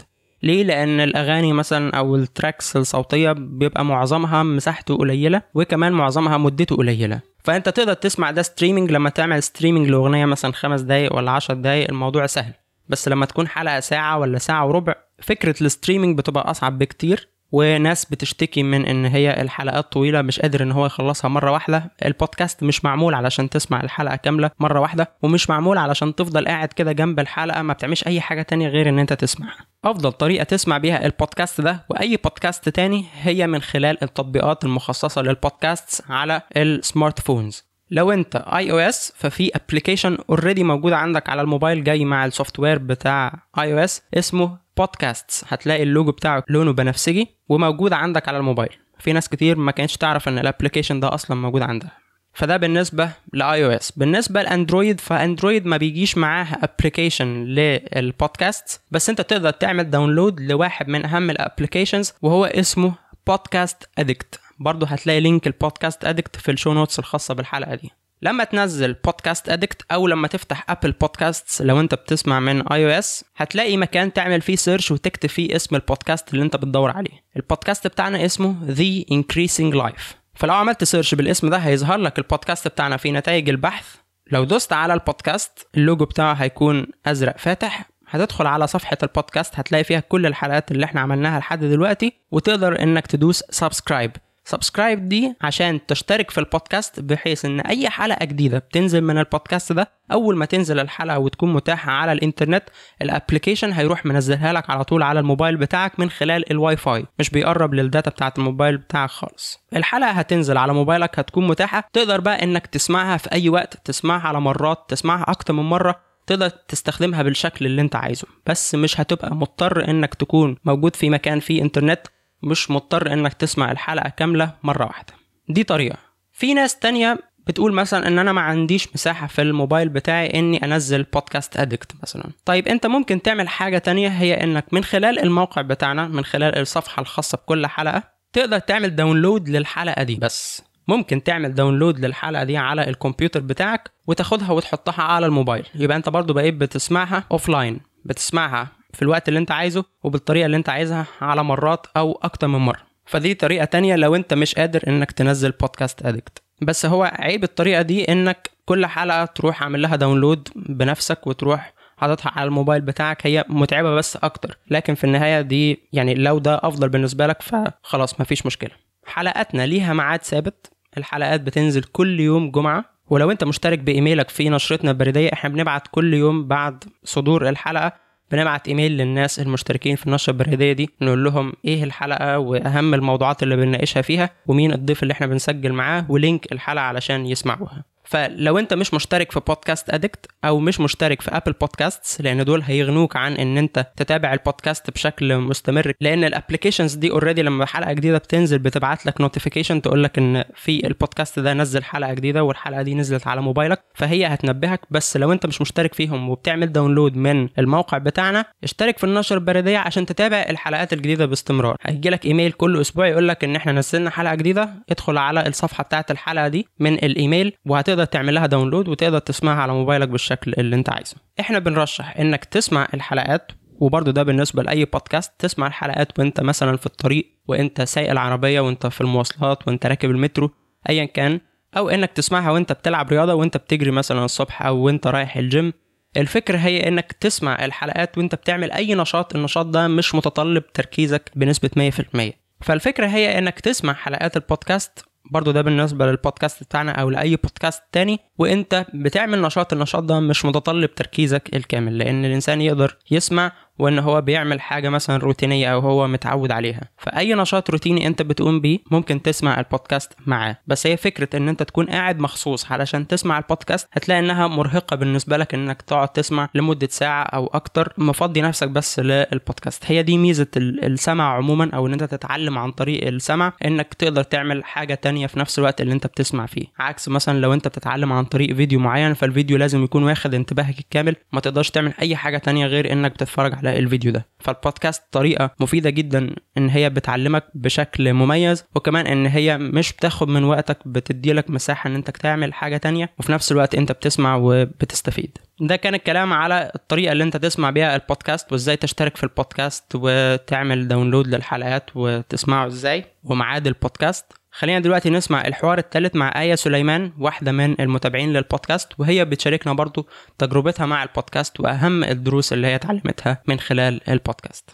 ليه؟ لأن الأغاني مثلا أو ال tracks الصوتية بيبقى معظمها مساحته قليلة وكمان معظمها مدته قليلة فأنت تقدر تسمع ده streaming لما تعمل streaming لأغنية مثلا خمس دقايق ولا عشر دقايق الموضوع سهل بس لما تكون حلقة ساعة ولا ساعة وربع فكرة ال streaming بتبقى أصعب بكتير وناس بتشتكي من إن هي الحلقات طويلة مش قادر إن هو يخلصها مرة واحدة. البودكاست مش معمول علشان تسمع الحلقة كاملة مرة واحدة ومش معمول علشان تفضل قاعد كده جنب الحلقة ما بتعملش أي حاجة تانية غير إن أنت تسمعها. أفضل طريقة تسمع بيها البودكاست ده وأي بودكاست تاني هي من خلال التطبيقات المخصصة للبودكاست على ال smart phones لو أنت iOS ففي application already موجود عندك على الموبايل جاي مع ال software بتاع iOS اسمه بودكاست هتلاقي اللوجو بتاعه لونه بنفسجي وموجود عندك على الموبايل. في ناس كتير ما كانتش تعرف إن ال application ده أصلا موجود عندها. فده بالنسبة ل iOS بالنسبة لاندرويد فاندرويد ما بيجيش معاها application للبودكاست بس أنت تقدر تعمل download لواحد من أهم ال applications وهو اسمه Podcast Addict برضه هتلاقي link ال Podcast Addict في ال show notes الخاصة بالحلقة دي. لما تنزل Podcast Addict أو لما تفتح Apple Podcast لو أنت بتسمع من iOS هتلاقي مكان تعمل فيه search وتكتب فيه اسم البودكاست اللي أنت بتدور عليه. البودكاست بتاعنا اسمه The Increasing Life. فلو عملت search بالاسم ده هيظهر لك البودكاست بتاعنا في نتائج البحث. لو دوست على البودكاست اللوجو بتاعه هيكون أزرق فاتح. هتدخل على صفحة البودكاست هتلاقي فيها كل الحلقات اللي إحنا عملناها لحد دلوقتي وتقدر إنك تدوس subscribe subscribe دي عشان تشترك في البودكاست بحيث إن أي حلقة جديدة بتنزل من البودكاست ده أول ما تنزل الحلقة وتكون متاحة على الإنترنت ال application هيروح منزلها لك على طول على الموبايل بتاعك من خلال الواي فاي مش بيقرب لل data بتاعه الموبايل بتاعك خالص. الحلقة هتنزل على موبايلك هتكون متاحة. تقدر بقى إنك تسمعها في أي وقت تسمعها على مرات تسمعها أكتر من مرة. تقدر تستخدمها بالشكل اللي أنت عايزه. بس مش هتبقى مضطر إنك تكون موجود في مكان فيه إنترنت. مش مضطر إنك تسمع الحلقة كاملة مرة واحدة. دي طريقة. في ناس تانية بتقول مثلا إن أنا ما عنديش مساحة في الموبايل بتاعي إني أنزل Podcast Addict مثلا. طيب أنت ممكن تعمل حاجة تانية هي إنك من خلال الموقع بتاعنا من خلال الصفحة الخاصة بكل حلقة تقدر تعمل download للحلقة دي بس. ممكن تعمل download للحلقة دي على الكمبيوتر بتاعك وتاخدها وتحطها على الموبايل. يبقى أنت برضو بقيت بتسمعها offline بتسمعها في الوقت اللي انت عايزه وبالطريقة اللي انت عايزها على مرات أو أكتر من مرة. فدي طريقة تانية لو انت مش قادر انك تنزل بودكاست ادكت بس هو عيب الطريقة دي إنك كل حلقة تروح عامل لها داونلود بنفسك وتروح حاططها على الموبايل بتاعك. هي متعبة بس أكتر. لكن في النهاية دي يعني لو ده أفضل بالنسبة لك فخلاص مفيش مشكلة. حلقاتنا ليها ميعاد ثابت. الحلقات بتنزل كل يوم جمعة. ولو انت مشترك بإيميلك في نشرتنا البريدية إحنا بنبعت كل يوم بعد صدور الحلقة بنبعت إيميل للناس المشتركين في النشره البريدية دي نقول لهم إيه الحلقة وأهم الموضوعات اللي بنناقشها فيها ومين الضيف اللي إحنا بنسجل معاه و link الحلقة علشان يسمعوها. فلو انت مش مشترك في Podcast Addict أو مش مشترك في Apple Podcast لأن دول هيغنوك عن إن انت تتابع البودكاست بشكل مستمر. لأن ال applications دي already لما حلقة جديدة بتنزل بتبعت لك notification تقول لك إن في البودكاست ده نزل حلقة جديدة والحلقة دي نزلت على موبايلك فهي هتنبهك. بس لو انت مش مشترك فيهم وبتعمل download من الموقع بتاعنا اشترك في النشر البريدية عشان تتابع الحلقات الجديدة باستمرار. هيجي لك ايميل كل أسبوع يقول لك إن إحنا نزلنا حلقة جديدة. ادخل على الصفحة بتاعة الحلقة دي من الإيميل وهتقدر تعمل لها download وتقدر تسمعها على موبايلك بالشكل اللي انت عايزه. إحنا بنرشح انك تسمع الحلقات وبرضه ده بالنسبة لأي بودكاست تسمع الحلقات وانت مثلا في الطريق وانت سايق العربية وانت في المواصلات وانت راكب المترو ايا كان. أو إنك تسمعها وانت بتلعب رياضة وانت بتجري مثلا الصبح أو وانت رايح الجيم. الفكرة هي إنك تسمع الحلقات وانت بتعمل أي نشاط النشاط ده مش متطلب تركيزك بنسبة 100% فالفكرة هي إنك تسمع حلقات البودكاست برضو ده بالنسبة للبودكاست بتاعنا أو لأي بودكاست تاني. وأنت بتعمل نشاط النشاط ده مش متطلب تركيزك الكامل لأن الإنسان يقدر يسمع وإن هو بيعمل حاجة مثلا روتينية أو هو متعود عليها. فأي نشاط روتيني أنت بتقوم بيه ممكن تسمع البودكاست معاه. بس هي فكرة إن أنت تكون قاعد مخصوص علشان تسمع البودكاست هتلاقي إنها مرهقة بالنسبة لك إنك تقعد تسمع لمدة ساعة أو أكتر مفضي نفسك بس للبودكاست. هي دي ميزة السمع عموما أو إن أنت تتعلم عن طريق السمع إنك تقدر تعمل حاجة تانية في نفس الوقت اللي أنت بتسمع فيه. عكس مثلا لو أنت بتتعلم عن طريق فيديو معين فالفيديو لازم يكون واخد انتباهك الكامل. ما تقدرش تعمل أي حاجة تانية غير إنك بتتفرج على الفيديو ده. فالبودكاست طريقة مفيدة جدا إن هي بتعلمك بشكل مميز وكمان إن هي مش بتاخد من وقتك بتدي لك مساحة إن أنت تعمل حاجة تانية وفي نفس الوقت أنت بتسمع وبتستفيد. ده كان الكلام على الطريقة اللي أنت تسمع بيها البودكاست وإزاي تشترك في البودكاست وتعمل download للحلقات وتسمعه إزاي وميعاد البودكاست. خلينا دلوقتي نسمع الحوار الثالث مع آية سليمان واحدة من المتابعين للبودكاست وهي بتشاركنا برضو تجربتها مع البودكاست وأهم الدروس اللي هي اتعلمتها من خلال البودكاست.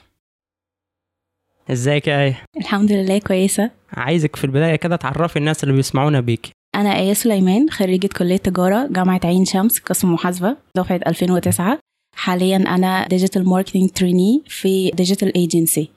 إزيك يا آية؟ الحمد لله كويسة. عايزك في البداية كده تعرفي الناس اللي بيسمعونا بيك. أنا آية سليمان خريجة كلية تجارة جامعة عين شمس قسم محاسبة دفعة 2009 حاليا أنا digital marketing trainee في digital agency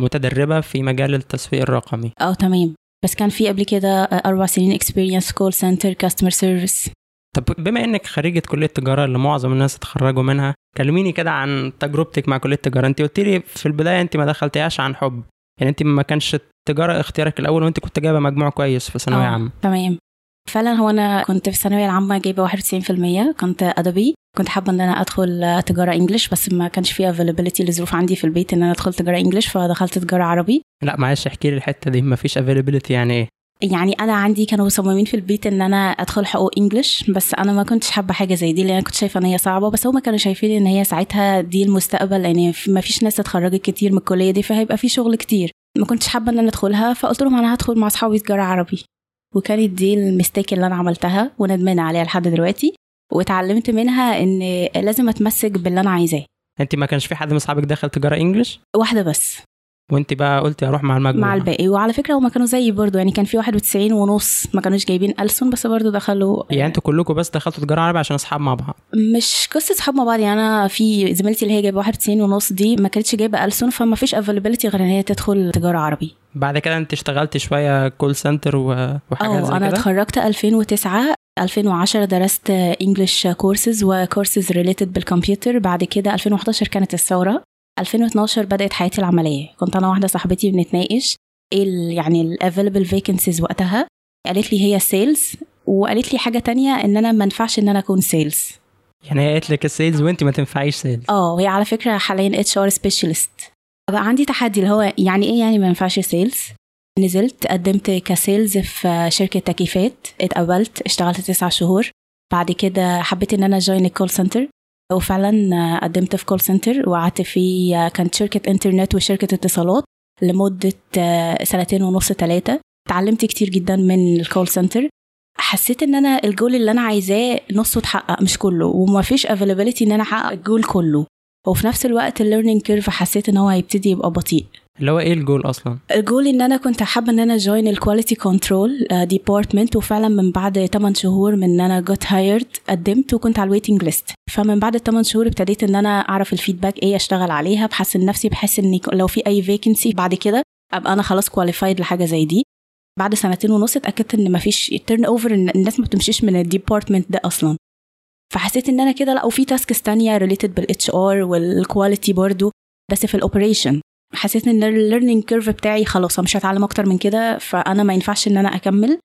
متدربة في مجال التسويق الرقمي. آه تمام. بس كان في قبل كده أربع سنين experience call center customer service طب بما إنك خريجة كلية تجارة اللي معظم الناس اتخرجوا منها كلميني كده عن تجربتك مع كلية تجارة. أنت قلت لي في البداية أنت ما دخلتيهاش عن حب. يعني أنت ما كانش التجارة اختيارك الأول وأنت كنت جايبة مجموع كويس في ثانوية عامة. تمام. فعلا هو أنا كنت في الثانوية العامة جايبة 91% كنت أدبي. كنت حابة إن أنا أدخل تجارة English بس ما كانش فيه availability لظروف عندي في البيت إن أنا أدخل تجارة English فدخلت تجارة عربي. لا معلش احكي لي الحتة دي. ما فيش availability يعني إيه؟ يعني أنا عندي كانوا مصممين في البيت إن أنا أدخل حقوق English بس أنا ما كنتش حابة حاجة زي دي لأن أنا كنت شايفة إن هي صعبة بس هما كانوا شايفين إن هي ساعتها دي المستقبل لأن ما فيش ناس اتخرجت كتير من الكلية دي فهيبقى في شغل كتير. ما كنتش حابة إن أنا أدخلها فقلت لهم أنا هدخل مع أصحابي تجارة عربي. وكانت دي ال mistake اللي أنا عملتها وندمانة عليها لحد دلوقتي واتعلمت منها إن لازم أتمسك باللي أنا عايزاه. انت ما كانش في حد من أصحابك دخل تجارة English واحدة بس. وانت بقى قلتي أروح مع المجموع مع الباقي. وعلى فكرة هما كانوا زيي برضو يعني كان في 91 ونص ما كانوش جايبين ألسن بس برضو دخلوا يعني أنتوا كلكم بس دخلتوا تجارة عربي عشان أصحاب مع بعض؟ مش قصة أصحاب مع بعض يعني أنا في زميلتي اللي هي جايبة 91 ونص دي ما كانتش جايبة ألسن فما فيش availability غير إن هي تدخل تجارة عربي. بعد كده انت اشتغلتي شوية call center وحاجات زي آه أنا اتخرجت 2009 2010 درست English courses و courses related بالكمبيوتر بعد كده 2011 كانت الثورة. 2012 بدأت حياتي العملية. كنت أنا واحدة صاحبتي بنتناقش إيه يعني ال available vacancies وقتها. قالت لي هي sales وقالت لي حاجة تانية إن أنا ما ينفعش إن أنا أكون sales يعني هي قالت لك ال sales وأنت ما تنفعيش sales آه وهي على فكرة حاليا HR specialist بقى عندي تحدي اللي هو يعني إيه يعني ما ينفعش sales نزلت قدمت ك sales في شركة تكييفات اتقبلت اشتغلت تسع شهور. بعد كده حبيت إن أنا join ال call center وفعلا قدمت في call center وقعدت في كانت شركة انترنت وشركة اتصالات لمدة سنتين ونص ثلاثة اتعلمت كتير جدا من ال call center حسيت إن أنا الجول اللي أنا عايزاه نصه اتحقق مش كله. وما فيش availability إن أنا أحقق الجول كله. وفي نفس الوقت ال learning curve حسيت إن هو هيبتدي يبقى بطيء. اللي هو إيه الجول أصلا؟ الجول إن أنا كنت حابة إن أنا join ال quality control department وفعلا من بعد 8 شهور من إن أنا got hired قدمت وكنت على ال waiting list فمن بعد 8 شهور ابتديت إن أنا أعرف ال feedback إيه أشتغل عليها بحسن نفسي بحس إن لو في أي vacancy بعد كده أبقى أنا خلاص qualified لحاجة زي دي. بعد سنتين ونص اتأكدت إن مفيش turnover إن الناس ما بتمشيش من ال department ده أصلا. فحسيت إن أنا كده لأ وفي tasks تانية related بال HR وال quality برضو بس في ال operation حسيت إن ال learning curve بتاعي خلاص مش هتعلم أكتر من كده فأنا ما ينفعش إن أنا أكمل.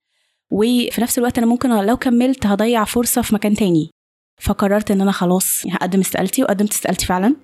وفي نفس الوقت أنا ممكن لو كملت هضيع فرصة في مكان تاني. فقررت إن أنا خلاص هقدم استقالتي وقدمت استقالتي فعلا.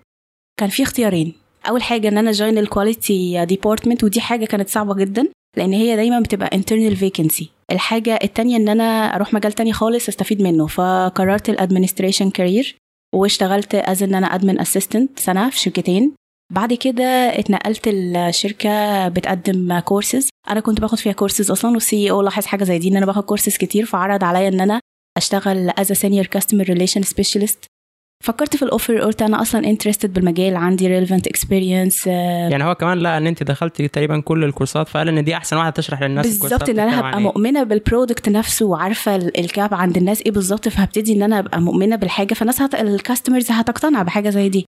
كان في اختيارين. أول حاجة إن أنا join ال quality department ودي حاجة كانت صعبة جدا لأن هي دايما بتبقى internal vacancy. الحاجة التانية إن أنا أروح مجال تاني خالص أستفيد منه. فقررت ال administration career واشتغلت as إن أنا admin assistant سنة في شركتين. بعد كده اتنقلت الشركة بتقدم كورسز أنا كنت باخد فيها كورسز أصلا وال CEO لاحظ حاجة زي دي إن أنا باخد كورسز كتير فعرض عليا إن أنا أشتغل as senior customer relation specialist فكرت في ال offer قلت أنا أصلا interested بالمجال عندي relevant experience يعني هو كمان لقى إن أنت دخلتي تقريبا كل الكورسات فقال إن دي أحسن واحدة تشرح للناس بالظبط إن أنا هبقى مؤمنة بال product نفسه وعارفة ال gap عند الناس إيه بالظبط فهبتدي إن أنا أبقى مؤمنة بالحاجة فالناس هت... ال customers هتقتنع بحاجة زي دي.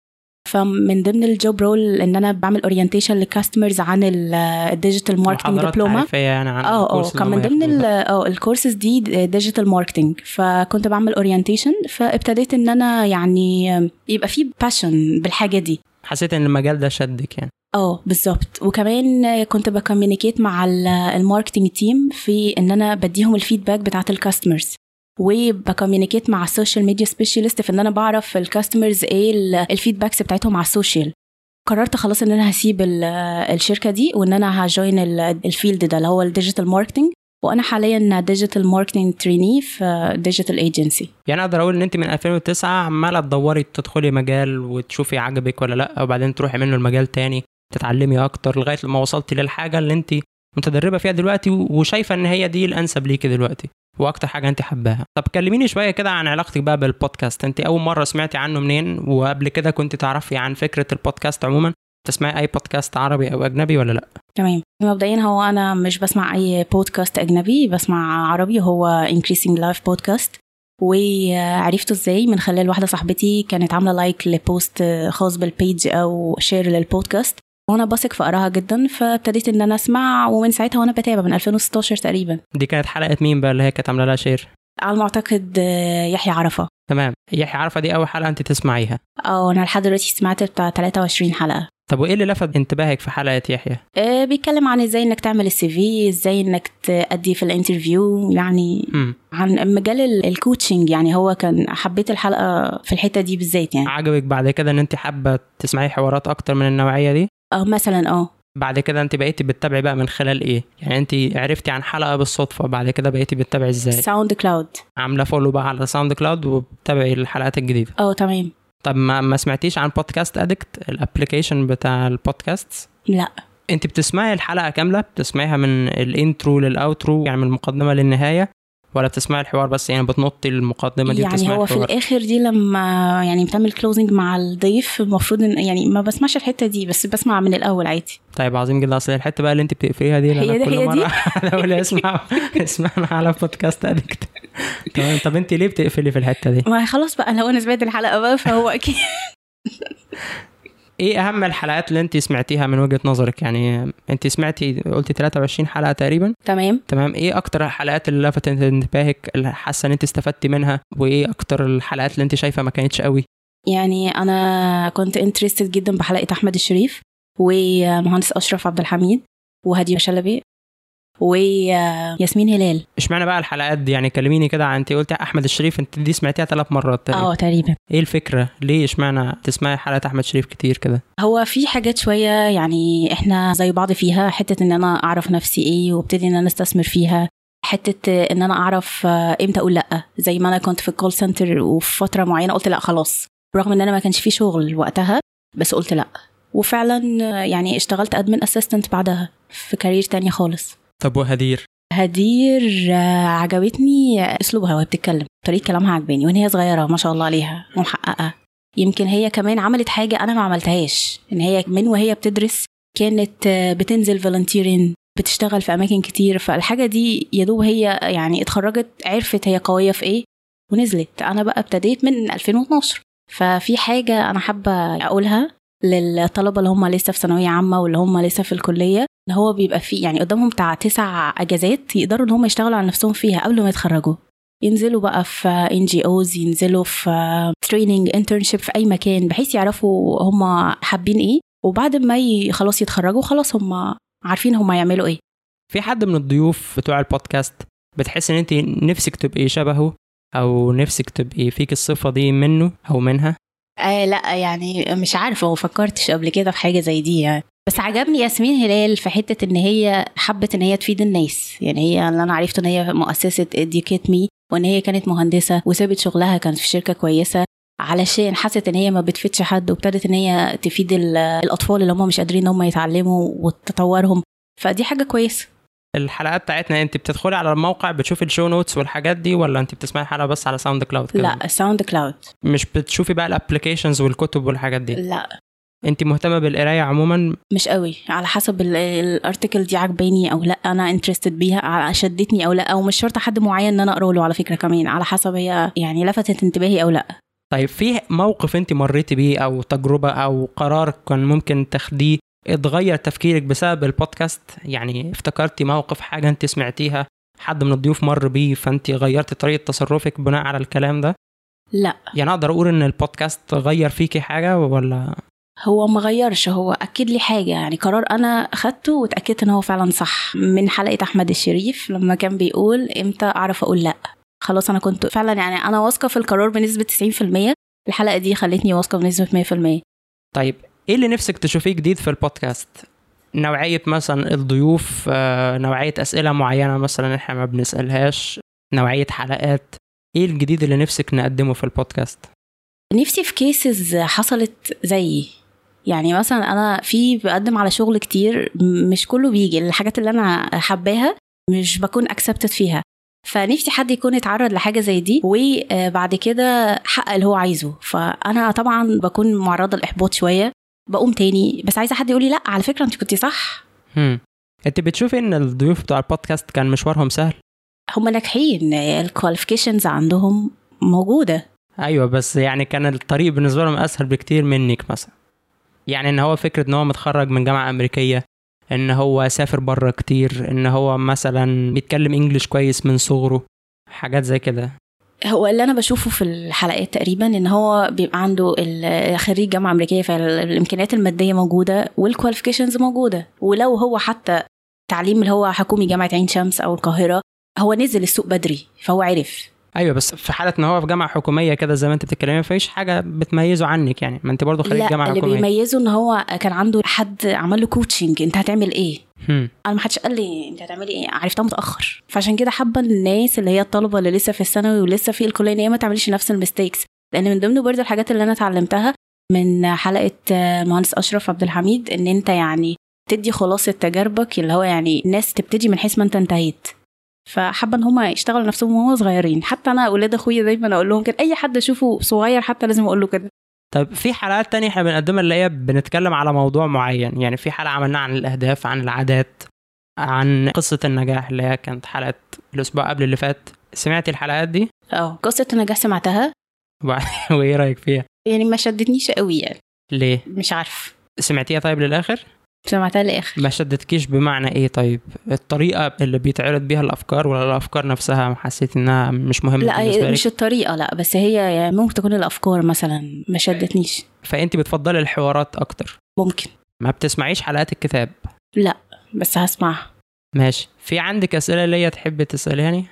فمن ضمن ال job role إن أنا بعمل orientation لل customers عن ال digital marketing دبلومه يعني عن آه آه كان من ضمن. آه الكورسز دي digital marketing فكنت بعمل orientation فابتديت إن أنا يعني يبقى في passion بالحاجة دي. حسيت إن المجال ده شدك يعني. آه بالظبط. وكمان كنت ب communicate مع ال- ال marketing team في إن أنا بديهم الفيدباك بتاعت ال customers وبكوميونيكيت مع السوشيال ميديا سبيشالست في إن أنا بعرف الكاستمرز إيه ال- ال feedbacks بتاعتهم على ال social قررت خلاص إن أنا هسيب ال- الشركة دي وإن أنا ه join ال- ال field ده اللي هو ال digital marketing وأنا حاليا digital marketing trainee في digital agency يعني أقدر أقول إن أنت من 2009 عمالة تدوري تدخلي مجال وتشوفي عجبك ولا لأ وبعدين تروحي منه المجال تاني تتعلمي أكتر لغاية لما وصلتي للحاجة اللي أنت متدربة فيها دلوقتي وشايفة إن هي دي الأنسب ليكي دلوقتي وأكتر حاجة انت حباها. طب كلميني شوية كده عن علاقتك بقى بالبودكاست. انت أول مرة سمعتي عنه منين؟ وقبل كده كنت تعرفي عن فكرة البودكاست عموما؟ تسمعي أي بودكاست عربي أو أجنبي ولا لأ؟ تمام. مبدئيا هو أنا مش بسمع أي بودكاست أجنبي بسمع عربي هو increasing life بودكاست وعرفته إزاي؟ من خلال واحدة صاحبتي كانت عاملة like ل post خاص بال page أو share للبودكاست. وأنا بثق في آرائها جدا فابتديت إن أنا أسمع ومن ساعتها وأنا بتابع من 2016 تقريبا. دي كانت حلقة مين بقى اللي هي كانت عاملة لها share؟ على ما أعتقد آه، يحيى عرفة. تمام. يحيى عرفة دي أول حلقة أنت تسمعيها. آه أنا لحد دلوقتي سمعت بتاع 23 حلقة. طب وإيه اللي لفت انتباهك في حلقة يحيى؟ آه، بيتكلم عن إزاي إنك تعمل ال CV إزاي إنك تأدي في ال interview يعني امم عن مجال ال- ال coaching يعني هو كان حبيت الحلقة في الحتة دي بالذات يعني. عجبك بعد كده إن أنت حابة تسمعي حوارات أكتر من النوعية دي؟ آه مثلا آه. بعد كده أنت بقيتي بتتابعي بقى من خلال إيه؟ يعني أنت عرفتي عن حلقة بالصدفة بعد كده بقيتي بتتابعي إزاي؟ SoundCloud. عاملة follow بقى على SoundCloud وبتتابعي الحلقات الجديدة. آه تمام. طب ما ما سمعتيش عن Podcast Addict ال application بتاع البودكاست لا. أنت بتسمعي الحلقة كاملة؟ بتسمعيها من ال intro لل outro يعني من المقدمة للنهاية؟ ولا بتسمعي الحوار بس يعني بتنطي المقدمة دي يعني هو في الحوار. الآخر دي لما يعني بتعمل كلوزنج مع الضيف المفروض إن يعني ما بسمعش الحتة دي بس بسمع من الأول عادي. طيب عظيم جدا. أصل الحتة بقى اللي أنت بتقفليها دي هي كل هي؟ مرة أقول أسمع اسمعنا على بودكاست ادكت تمام. طب أنت ليه بتقفلي في الحتة دي؟ ما خلاص بقى لو أنا سمعت الحلقة بقى فهو أكيد. إيه أهم الحلقات اللي أنت سمعتيها من وجهة نظرك؟ يعني أنت سمعتي قلتي 23 حلقة تقريبا؟ تمام. تمام. إيه أكتر الحلقات اللي لفتت انتباهك اللي حاسة إن أنت استفدتي منها؟ وإيه أكتر الحلقات اللي أنت شايفة ما كانتش قوي؟ يعني أنا كنت interested جدا بحلقة أحمد الشريف ومهندس أشرف عبد الحميد وهدير شلبي وياسمين هلال. اشمعنى بقى الحلقات دي؟ يعني كلميني كده عن انت قلتي أحمد الشريف انت دي سمعتيها ثلاث مرات آه تقريبا. إيه الفكرة؟ ليه اشمعنى تسمعي حلقه أحمد شريف كتير كده؟ هو في حاجات شوية يعني إحنا زي بعض فيها حتة إن أنا أعرف نفسي إيه وابتدي إن أنا أستثمر فيها حتة إن أنا أعرف آه، إمتى أقول لأ. زي ما أنا كنت في ال call center وفي فترة معينة قلت لأ خلاص. رغم إن أنا ما كانش في شغل وقتها بس قلت لأ. وفعلا آه، يعني اشتغلت admin assistant بعدها في career تانية خالص. طب وهدير؟ هدير آه، عجبتني أسلوبها وهي بتتكلم طريقة كلامها عجباني وإن هي صغيرة ما شاء الله عليها ومحققة. يمكن هي كمان عملت حاجة أنا ما عملتهاش إن هي من وهي بتدرس كانت آه، بتنزل volunteering بتشتغل في أماكن كتير فالحاجة دي يا دوب هي يعني اتخرجت عرفت هي قوية في إيه ونزلت. أنا بقى ابتديت من 2012 ففي حاجة أنا حابة أقولها. للطلبة اللي هم لسه في ثانوية عامة واللي هم لسه في الكلية إن هو بيبقى فيه يعني قدامهم بتاع تسع أجازات يقدروا إن هم يشتغلوا على نفسهم فيها قبل ما يتخرجوا. ينزلوا بقى في NGOs ينزلوا في training internship في أي مكان بحيث يعرفوا هم حابين إيه. وبعد ما خلاص يتخرجوا خلاص هم عارفين هم يعملوا إيه. في حد من الضيوف بتوع البودكاست بتحس إن أنت نفسك تبقي شبهه؟ أو نفسك تبقي فيك الصفة دي منه أو منها؟ آه لا يعني مش عارفة وفكرتش قبل كده في حاجة زي دي يعني. بس عجبني ياسمين هلال في حتة إن هي حبت إن هي تفيد الناس. يعني هي اللي أنا عرفته إن هي مؤسسة اديوكيت مي وإن هي كانت مهندسة وسابت شغلها كانت في شركة كويسة علشان حست إن هي ما بتفيدش حد وابتدت إن هي تفيد ال- الأطفال اللي هم مش قادرين إن هم يتعلموا وتطورهم. فدي حاجة كويسة. الحلقات بتاعتنا انت بتدخلي على الموقع بتشوفي ال show notes والحاجات دي ولا انت بتسمعي الحلقة بس على SoundCloud كده؟ لا ساوند كلاود مش بتشوفي بقى ال applications والكتب والحاجات دي؟ لا. انت مهتمة بالقراية عموما؟ مش قوي على حسب ال- ال article دي عجباني أو لا أنا interested بيها شدتني أو لا أو مش شرط حد معين إن أنا اقرا له على فكرة كمان على حسب هي يعني لفتت انتباهي أو لا. طيب في موقف انت مريتي بيه أو تجربة أو قرار كان ممكن تاخديه اتغير تفكيرك بسبب البودكاست؟ يعني افتكرتي موقف حاجة انت سمعتيها حد من الضيوف مر بيه فانت غيرتي طريقة تصرفك بناء على الكلام ده؟ لا. يعني أقدر أقول إن البودكاست غير فيكي حاجة ولا؟ هو ما غيرش هو أكد لي حاجة يعني قرار أنا أخدته واتأكدت إن هو فعلا صح. من حلقة أحمد الشريف لما كان بيقول إمتى أعرف أقول لأ. خلاص أنا كنت فعلا يعني أنا واثقة في القرار بنسبة 90% الحلقة دي خلتني واثقة بنسبة 100% طيب إيه اللي نفسك تشوفيه جديد في البودكاست؟ نوعية مثلا الضيوف آه، نوعية أسئلة معينة مثلا إحنا ما بنسألهاش نوعية حلقات. إيه الجديد اللي نفسك نقدمه في البودكاست؟ نفسي في cases حصلت زيي. يعني مثلا أنا في بقدم على شغل كتير مش كله بيجي. الحاجات اللي أنا حباها مش بكون accepted فيها. فنفسي حد يكون اتعرض لحاجة زي دي وبعد كده حقق اللي هو عايزه. فأنا طبعا بكون معرضة لاحباط شوية. بقوم تاني. بس عايزة حد يقول لي لأ على فكرة انت كنتي صح. هم. انت بتشوفي ان الضيوف بتوع البودكاست كان مشوارهم سهل؟ هم ناجحين. ال qualifications عندهم موجودة. أيوه بس يعني كان الطريق بالنسبة لهم أسهل بكتير منك مثلا. يعني إن هو فكرة إن هو متخرج من جامعة أمريكية إن هو سافر بره كتير إن هو مثلا بيتكلم إنجليش كويس من صغره حاجات زي كده. هو اللي أنا بشوفه في الحلقات تقريبا إن هو بيبقى عنده خريج جامعة أمريكية فالإمكانيات المادية موجودة والكواليفيكيشنز موجودة. ولو هو حتى تعليم اللي هو حكومي جامعة عين شمس أو القاهرة هو نزل السوق بدري فهو عرف. أيوه بس في حالة إن هو في جامعة حكومية كده زي ما أنت بتتكلمي مفيش حاجة بتميزه عنك يعني. ما أنت برضه خريج لا جامعة اللي حكومية. بيميزه إن هو كان عنده حد عمل له coaching أنت هتعمل إيه. أنا ما حدش قال لي أنت هتعملي إيه؟ عرفتها متأخر. فعشان كده حابة الناس اللي هي الطلبة اللي لسه في الثانوي ولسه في الكلية إن هي ما تعملش نفس ال mistakes لأن من ضمن برضه الحاجات اللي أنا اتعلمتها من حلقة مهندس أشرف عبد الحميد إن أنت يعني تدي خلاصة تجاربك اللي هو يعني الناس تبتدي من حيث ما أنت انتهيت. فحابة إن هم يشتغلوا نفسهم وهم صغيرين. حتى أنا أولاد أخويا دايما أقول لهم كده أي حد أشوفه صغير حتى لازم أقول له كده. طيب في حلقات تانية إحنا بنقدمها اللي هي بنتكلم على موضوع معين يعني في حلقة عملناها عن الأهداف عن العادات عن قصة النجاح اللي هي كانت حلقة الأسبوع قبل اللي فات سمعتي الحلقات دي آه قصة النجاح سمعتها وإيه رأيك فيها؟ يعني ما شدتنيش قوي يعني ليه؟ مش عارف سمعتيها طيب للآخر؟ سمعتها للآخر. ما شدتكيش بمعنى إيه؟ طيب؟ الطريقة اللي بيتعرض بيها الأفكار ولا الأفكار نفسها حسيت إنها مش مهمة لا بالنسبة لك؟ مش الطريقة لا بس هي يعني ممكن تكون الأفكار مثلا ما شدتنيش. فأنت بتفضلي الحوارات أكتر؟ ممكن. ما بتسمعيش حلقات الكتاب؟ بس هسمعها. ماشي. في عندك أسئلة ليا تحبي تسأليني؟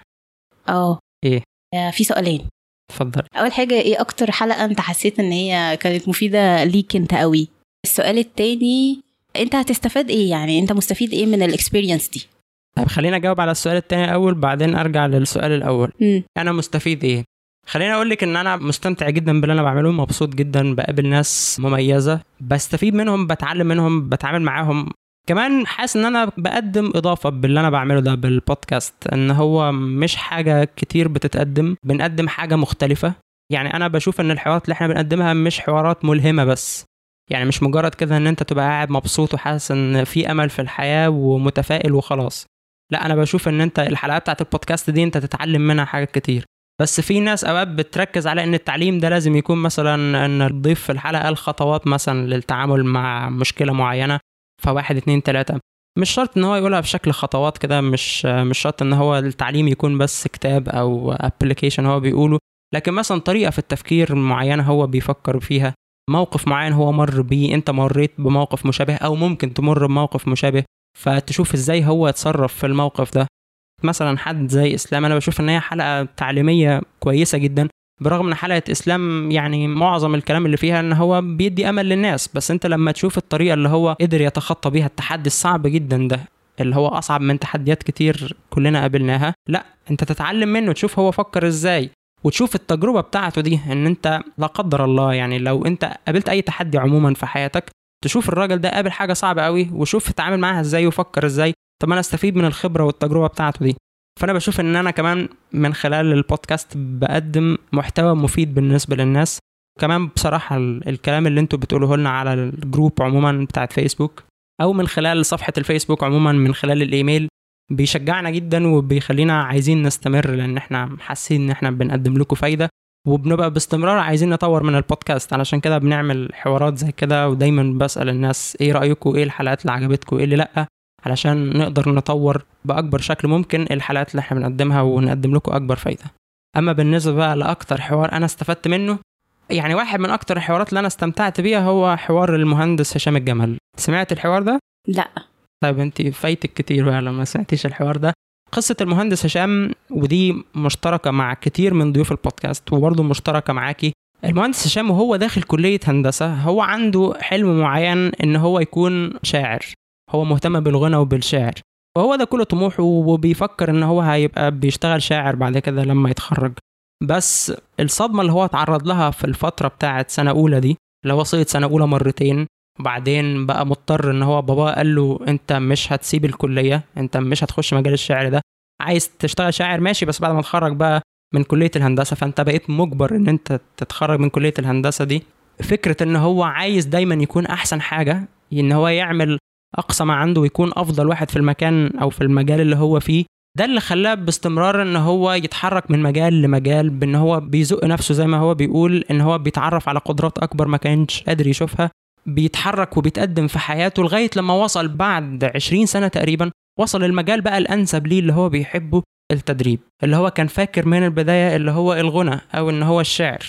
آه. إيه؟ آه، في سؤالين. اتفضلي. أول حاجة إيه أكتر حلقة أنت حسيت إن هي كانت مفيدة ليك أنت قوي السؤال التاني انت هتستفاد إيه يعني؟ انت مستفيد إيه من الاكسبيرينس دي؟ طيب خليني أجاوب على السؤال التاني الأول بعدين أرجع للسؤال الأول. مم. أنا مستفيد إيه؟ خليني أقول لك إن أنا مستمتع جدا باللي أنا بعمله مبسوط جدا بقابل ناس مميزة بستفيد منهم بتعلم منهم بتعامل معاهم. كمان حاسس إن أنا بقدم إضافة باللي أنا بعمله ده بالبودكاست إن هو مش حاجة كتير بتتقدم بنقدم حاجة مختلفة. يعني أنا بشوف إن الحوارات اللي إحنا بنقدمها مش حوارات ملهمة بس. يعني مش مجرد كده إن أنت تبقى قاعد مبسوط وحاسس إن في أمل في الحياة ومتفائل وخلاص. لا أنا بشوف إن أنت الحلقات بتاعت البودكاست دي أنت تتعلم منها حاجات كتير. بس في ناس أوقات بتركز على إن التعليم ده لازم يكون مثلا إن الضيف في الحلقة قال خطوات مثلا للتعامل مع مشكلة معينة فواحد اتنين تلاتة. مش شرط إن هو يقولها بشكل خطوات كده مش مش شرط إن هو التعليم يكون بس كتاب أو application هو بيقوله. لكن مثلا طريقة في التفكير معينة هو بيفكر فيها. موقف معين هو مر بيه انت مريت بموقف مشابه أو ممكن تمر بموقف مشابه فتشوف إزاي هو يتصرف في الموقف ده. مثلا حد زي إسلام أنا بشوف إن هي حلقة تعليمية كويسة جدا برغم إن حلقة إسلام يعني معظم الكلام اللي فيها إن هو بيدي أمل للناس بس أنت لما تشوف الطريقة اللي هو قدر يتخطى بيها التحدي الصعب جدا ده اللي هو أصعب من تحديات كتير كلنا قابلناها لا أنت تتعلم منه تشوف هو فكر إزاي. وتشوف التجربة بتاعته دي إن أنت لا قدر الله يعني لو أنت قابلت أي تحدي عموما في حياتك تشوف الراجل ده قابل حاجة صعبة قوي وشوف اتعامل معاها إزاي وفكر إزاي طب أنا أستفيد من الخبرة والتجربة بتاعته دي. فأنا بشوف إن أنا كمان من خلال البودكاست بقدم محتوى مفيد بالنسبة للناس. كمان بصراحة ال- الكلام اللي أنتوا بتقولوه لنا على الجروب عموما بتاعت فيسبوك أو من خلال صفحة الفيسبوك عموما من خلال الإيميل بيشجعنا جدا وبيخلينا عايزين نستمر لأن إحنا حاسين إن إحنا بنقدم لكم فايدة وبنبقى باستمرار عايزين نطور من البودكاست. علشان كده بنعمل حوارات زي كده ودايما بسأل الناس إيه رأيكم؟ إيه الحلقات اللي عجبتكم؟ إيه اللي لأ؟ علشان نقدر نطور بأكبر شكل ممكن الحلقات اللي إحنا بنقدمها ونقدم لكم أكبر فايدة. أما بالنسبة بقى لأكتر حوار أنا استفدت منه يعني واحد من أكتر الحوارات اللي أنا استمتعت بيها هو حوار المهندس هشام الجمل. سمعت الحوار ده؟ لأ. طيب انت فايتك كتير بقى لما سمعتيش الحوار ده. قصة المهندس هشام ودي مشتركة مع كتير من ضيوف البودكاست وبرضه مشتركة معاكي. المهندس هشام وهو داخل كلية هندسة هو عنده حلم معين إن هو يكون شاعر. هو مهتم بالغنى وبالشعر. وهو ده كل طموحه وبيفكر إن هو هيبقى بيشتغل شاعر بعد كده لما يتخرج. بس الصدمة اللي هو اتعرض لها في الفترة بتاعت سنة أولى دي اللي هو سنة أولى مرتين وبعدين بقى مضطر إن هو باباه قال له أنت مش هتسيب الكلية أنت مش هتخش مجال الشعر ده عايز تشتغل شاعر ماشي بس بعد ما تخرج بقى من كلية الهندسة فأنت بقيت مجبر إن أنت تتخرج من كلية الهندسة دي. فكرة إن هو عايز دايما يكون أحسن حاجة إن هو يعمل أقصى ما عنده ويكون أفضل واحد في المكان أو في المجال اللي هو فيه ده اللي خلاه باستمرار إن هو يتحرك من مجال لمجال بإن هو بيزق نفسه زي ما هو بيقول إن هو بيتعرف على قدرات أكبر ما كانش قادر يشوفها. بيتحرك وبيتقدم في حياته لغاية لما وصل بعد 20 سنة تقريبا وصل المجال بقى الأنسب ليه اللي هو بيحبه التدريب اللي هو كان فاكر من البداية اللي هو الغنى أو إن هو الشعر.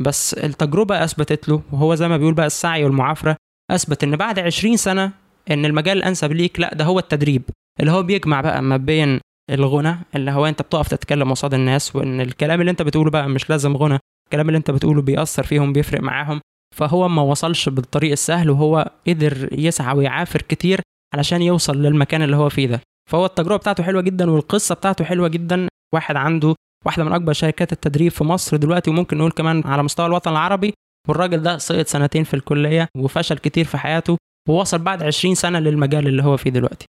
بس التجربة أثبتت له وهو زي ما بيقول بقى السعي والمعافرة أثبت إن بعد 20 سنة إن المجال الأنسب ليك لأ ده هو التدريب. اللي هو بيجمع بقى ما بين الغنى اللي هو أنت بتقف تتكلم قصاد الناس وإن الكلام اللي أنت بتقوله بقى مش لازم غنى الكلام اللي أنت بتقوله بيأثر فيهم بيفرق معاهم. فهو ما وصلش بالطريق السهل وهو قدر يسعى ويعافر كتير علشان يوصل للمكان اللي هو فيه ده. فهو التجربة بتاعته حلوة جدا والقصة بتاعته حلوة جدا. واحد عنده واحدة من أكبر شركات التدريب في مصر دلوقتي وممكن نقول كمان على مستوى الوطن العربي. والراجل ده سقط سنتين في الكلية وفشل كتير في حياته ووصل بعد 20 سنة للمجال اللي هو فيه دلوقتي.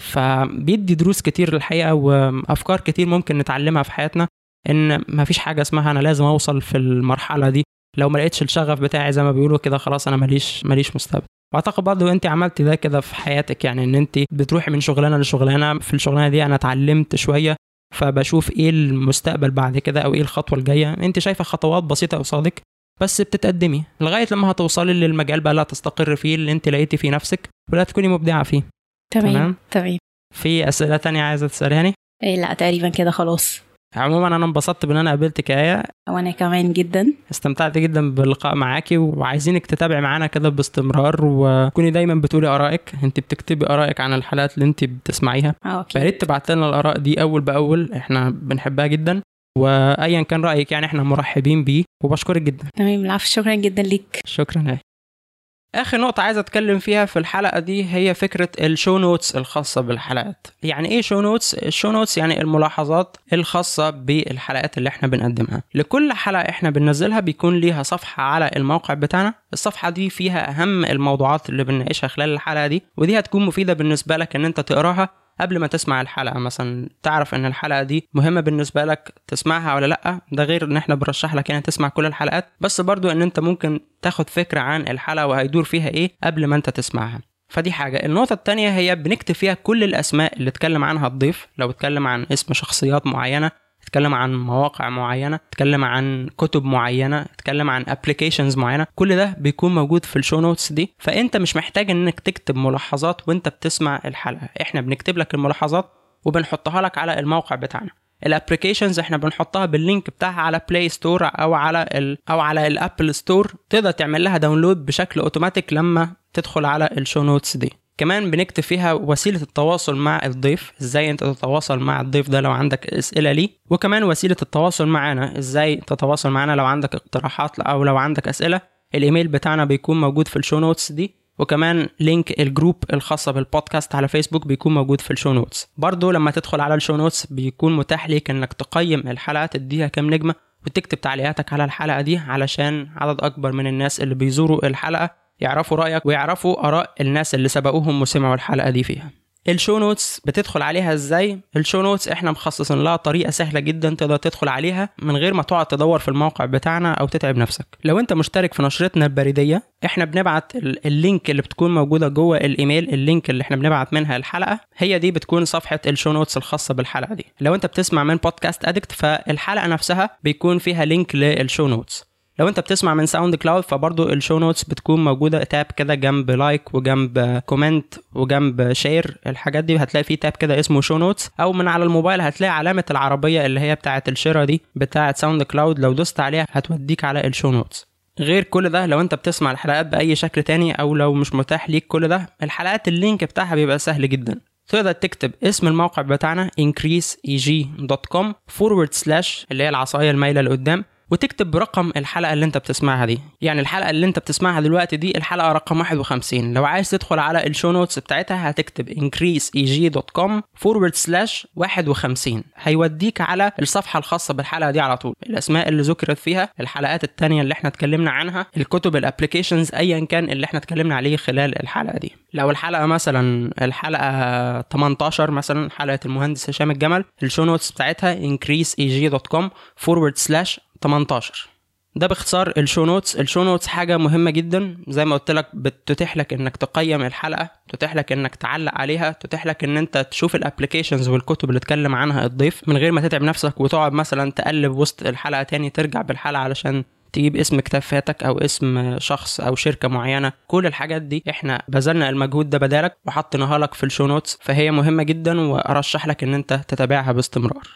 فبيدي دروس كتير الحقيقة وأفكار كتير ممكن نتعلمها في حياتنا. إن مفيش حاجة اسمها أنا لازم أوصل في المرحلة دي. لو ما لقيتش الشغف بتاعي زي ما بيقولوا كده خلاص أنا ماليش ماليش مستقبل. وأعتقد برضه أنت عملتي ده كده في حياتك يعني إن أنت بتروحي من شغلانة لشغلانة في الشغلانة دي أنا اتعلمت شوية فبشوف إيه المستقبل بعد كده أو إيه الخطوة الجاية. أنت شايفة خطوات بسيطة قصادك بس بتتقدمي لغاية لما هتوصلي للمجال بقى اللي هتستقر فيه اللي أنت لقيتي فيه نفسك ولا تكوني مبدعة فيه. تمام. تمام؟ في أسئلة تانية عايزة تساليني إيه لا تقريبا كده خلاص. عموما أنا انبسطت بإن أنا قابلتك يا آية. وأنا كمان جدا. استمتعت جدا باللقاء معاكي وعايزينك تتابعي معانا كده باستمرار وكوني دايما بتقولي آرائك. انت بتكتبي آرائك عن الحلقات اللي انت بتسمعيها. okay. فيا ريت تبعت لنا الآراء دي أول بأول. إحنا بنحبها جدا. وايا كان رأيك يعني إحنا مرحبين بيه وبشكرك جدا. تمام العفو شكرا جدا ليك. شكرا يا آخر نقطة عايز أتكلم فيها في الحلقة دي هي فكرة ال show notes الخاصة بالحلقات. يعني إيه show notes ال show notes يعني الملاحظات الخاصة بالحلقات اللي إحنا بنقدمها. لكل حلقة إحنا بننزلها بيكون ليها صفحة على الموقع بتاعنا. الصفحة دي فيها أهم الموضوعات اللي بنناقشها خلال الحلقة دي ودي هتكون مفيدة بالنسبة لك إن أنت تقراها قبل ما تسمع الحلقة مثلا تعرف إن الحلقة دي مهمة بالنسبة لك تسمعها ولا لأ؟ ده غير إن إحنا بنرشح لك يعني تسمع كل الحلقات. بس برضو إن أنت ممكن تاخد فكرة عن الحلقة وهيدور فيها إيه قبل ما أنت تسمعها. فدي حاجة. النقطة التانية هي بنكتب فيها كل الأسماء اللي اتكلم عنها الضيف لو اتكلم عن اسم شخصيات معينة اتكلم عن مواقع معينة اتكلم عن كتب معينة اتكلم عن applications معينة كل ده بيكون موجود في ال show notes دي. فأنت مش محتاج إنك تكتب ملاحظات وأنت بتسمع الحلقة. إحنا بنكتب لك الملاحظات وبنحطها لك على الموقع بتاعنا. ال applications إحنا بنحطها بال link بتاعها على Play Store أو على ال أو على ال Apple Store تقدر تعمل لها download بشكل اوتوماتيك لما تدخل على ال show notes دي. كمان بنكتب فيها وسيلة التواصل مع الضيف إزاي أنت تتواصل مع الضيف ده لو عندك أسئلة ليه؟ وكمان وسيلة التواصل معانا إزاي تتواصل معانا لو عندك اقتراحات أو لو عندك أسئلة. الإيميل بتاعنا بيكون موجود في ال show notes دي وكمان link ال group الخاصة بالبودكاست على فيسبوك بيكون موجود في ال show notes. برضو لما تدخل على ال show notes بيكون متاح ليك إنك تقيم الحلقة تديها كام نجمة وتكتب تعليقاتك على الحلقة دي علشان عدد أكبر من الناس اللي بيزوروا الحلقة يعرفوا رأيك ويعرفوا آراء الناس اللي سبقوهم وسمعوا الحلقة دي فيها. ال show notes بتدخل عليها إزاي؟ ال show notes إحنا مخصصين لها طريقة سهلة جدا تقدر تدخل عليها من غير ما تقعد تدور في الموقع بتاعنا أو تتعب نفسك. لو أنت مشترك في نشرتنا البريدية إحنا بنبعت ال- ال link اللي بتكون موجودة جوه ال email ال link اللي إحنا بنبعت منها الحلقة هي دي بتكون صفحة ال show notes الخاصة بالحلقة دي. لو أنت بتسمع من Podcast Addict فالحلقة نفسها بيكون فيها link لل show notes. لو انت بتسمع من SoundCloud فبرضو ال show notes بتكون موجودة. tab كده جنب like وجنب comment وجنب share الحاجات دي هتلاقي فيه tab كده اسمه show notes أو من على الموبايل هتلاقي علامة العربية اللي هي بتاعه ال share دي بتاعه SoundCloud لو دوست عليها هتوديك على ال show notes غير كل ده لو انت بتسمع الحلقات بأي شكل تاني أو لو مش متاح ليك كل ده الحلقات ال link بتاعها بيبقى سهل جدا. تقدر تكتب اسم الموقع بتاعنا increaseeg.com forward slash اللي هي العصاية المايلة لقدام. وتكتب برقم الحلقة اللي انت بتسمعها دي. يعني الحلقة اللي انت بتسمعها دلوقتي دي الحلقة رقم 51 لو عايز تدخل على ال show notes بتاعتها هتكتب increaseeg.com forward slash 51 هيوديك على الصفحة الخاصة بالحلقة دي على طول. الأسماء اللي ذكرت فيها الحلقات التانية اللي إحنا اتكلمنا عنها الكتب ال applications أيا كان اللي إحنا اتكلمنا عليه خلال الحلقة دي. لو الحلقة مثلا الحلقة 18 مثلا حلقة المهندس هشام الجمل ال show notes بتاعتها increaseeg.com forward slash 18 ده باختصار ال show notes. ال show notes حاجة مهمة جدا. زي ما قلت لك بتتيح لك إنك تقيم الحلقة تتيح لك إنك تعلق عليها تتيح لك إن أنت تشوف ال applications والكتب اللي اتكلم عنها الضيف من غير ما تتعب نفسك وتقعد مثلا تقلب وسط الحلقة تاني ترجع بالحلقة علشان تجيب اسم كتاب فاتك أو اسم شخص أو شركة معينة. كل الحاجات دي إحنا بذلنا المجهود ده بدالك وحطيناها لك في ال show notes. فهي مهمة جدا وأرشح لك إن أنت تتابعها باستمرار.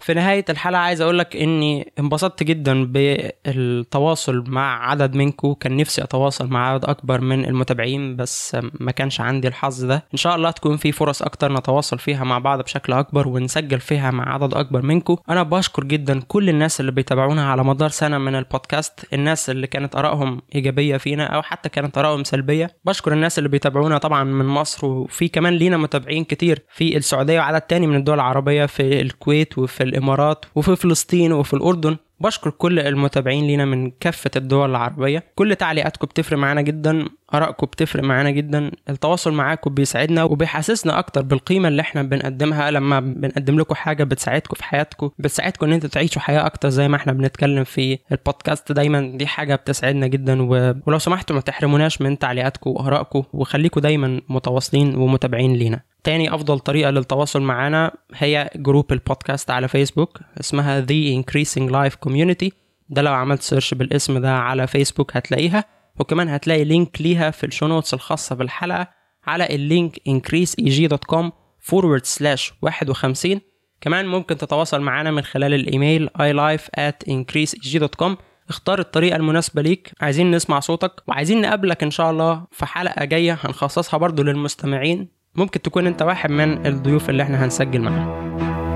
في نهاية الحلقة عايز أقولك إني انبسطت جدا بالتواصل مع عدد منكم. كان نفسي أتواصل مع عدد أكبر من المتابعين بس ما كانش عندي الحظ ده. إن شاء الله تكون في فرص أكتر نتواصل فيها مع بعض بشكل أكبر ونسجل فيها مع عدد أكبر منكم. أنا بشكر جدا كل الناس اللي بيتابعونا على مدار سنة من البودكاست الناس اللي كانت آرائهم إيجابية فينا أو حتى كانت آرائهم سلبية. بشكر الناس اللي بيتابعونا طبعا من مصر وفي كمان لينا متابعين كتير في السعودية وعدد تاني من الدول العربية في الكويت وفي الإمارات وفي فلسطين وفي الأردن. بشكر كل المتابعين لينا من كافة الدول العربية. كل تعليقاتكم بتفرق معانا جدا. آرائكم بتفرق معانا جدا. التواصل معاكم بيساعدنا وبيحسسنا أكتر بالقيمة اللي إحنا بنقدمها. لما بنقدم لكم حاجة بتساعدكم في حياتكم بتساعدكم إن أنتوا تعيشوا حياة أكتر زي ما إحنا بنتكلم في البودكاست. دايما دي حاجة بتسعدنا جدا. و... ولو سمحتوا ما تحرموناش من تعليقاتكم وآرائكم. وخليكم دايما متواصلين ومتابعين لينا. تاني أفضل طريقة للتواصل معنا هي group ال podcast على فيسبوك اسمها The Increasing Life Community. ده لو عملت search بالاسم ده على فيسبوك هتلاقيها. وكمان هتلاقي link ليها في ال show notes الخاصة بالحلقة على ال link increaseeg.com forward slash 51 كمان ممكن تتواصل معنا من خلال ال email ilife at increaseeg.com اختار الطريقة المناسبة ليك. عايزين نسمع صوتك وعايزين نقابلك إن شاء الله في حلقة جاية هنخصصها برضو للمستمعين. ممكن تكون أنت واحد من الضيوف اللي إحنا هنسجل معاهم.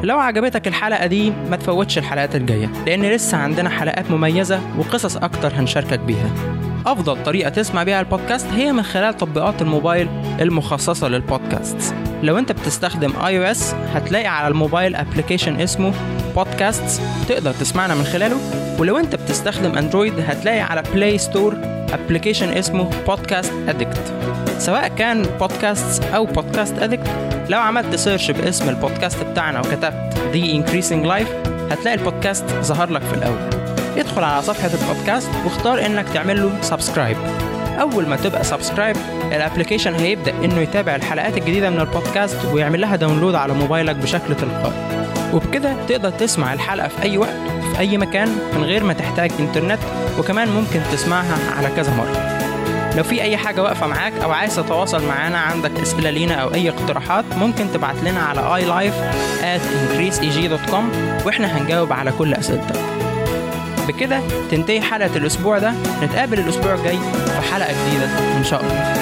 لو عجبتك الحلقة دي ما تفوتش الحلقات الجاية لأن لسه عندنا حلقات مميزة وقصص أكتر هنشاركك بيها. أفضل طريقة تسمع بيها البودكاست هي من خلال تطبيقات الموبايل المخصصة للبودكاست. لو أنت بتستخدم iOS هتلاقي على الموبايل application اسمه بودكاست تقدر تسمعنا من خلاله. ولو أنت بتستخدم Android هتلاقي على Play Store application اسمه Podcast Addict سواء كان بودكاست أو Podcast Addict لو عملت search باسم البودكاست بتاعنا وكتبت The Increasing Life هتلاقي البودكاست ظهر لك في الأول. ادخل على صفحة البودكاست واختار إنك تعمل له subscribe أول ما تبقى subscribe ال application هيبدأ إنه يتابع الحلقات الجديدة من البودكاست ويعمل لها download على موبايلك بشكل تلقائي. وبكده تقدر تسمع الحلقة في أي وقت في أي مكان من غير ما تحتاج إنترنت وكمان ممكن تسمعها على كذا مرة. لو في أي حاجة واقفة معاك أو عايز تتواصل معانا عندك أسئلة لينا أو أي اقتراحات ممكن تبعت لنا على iLife at increaseeg.com وإحنا هنجاوب على كل أسئلتك. بكده تنتهي حلقة الأسبوع ده. نتقابل الأسبوع الجاي في حلقة جديدة إن شاء الله.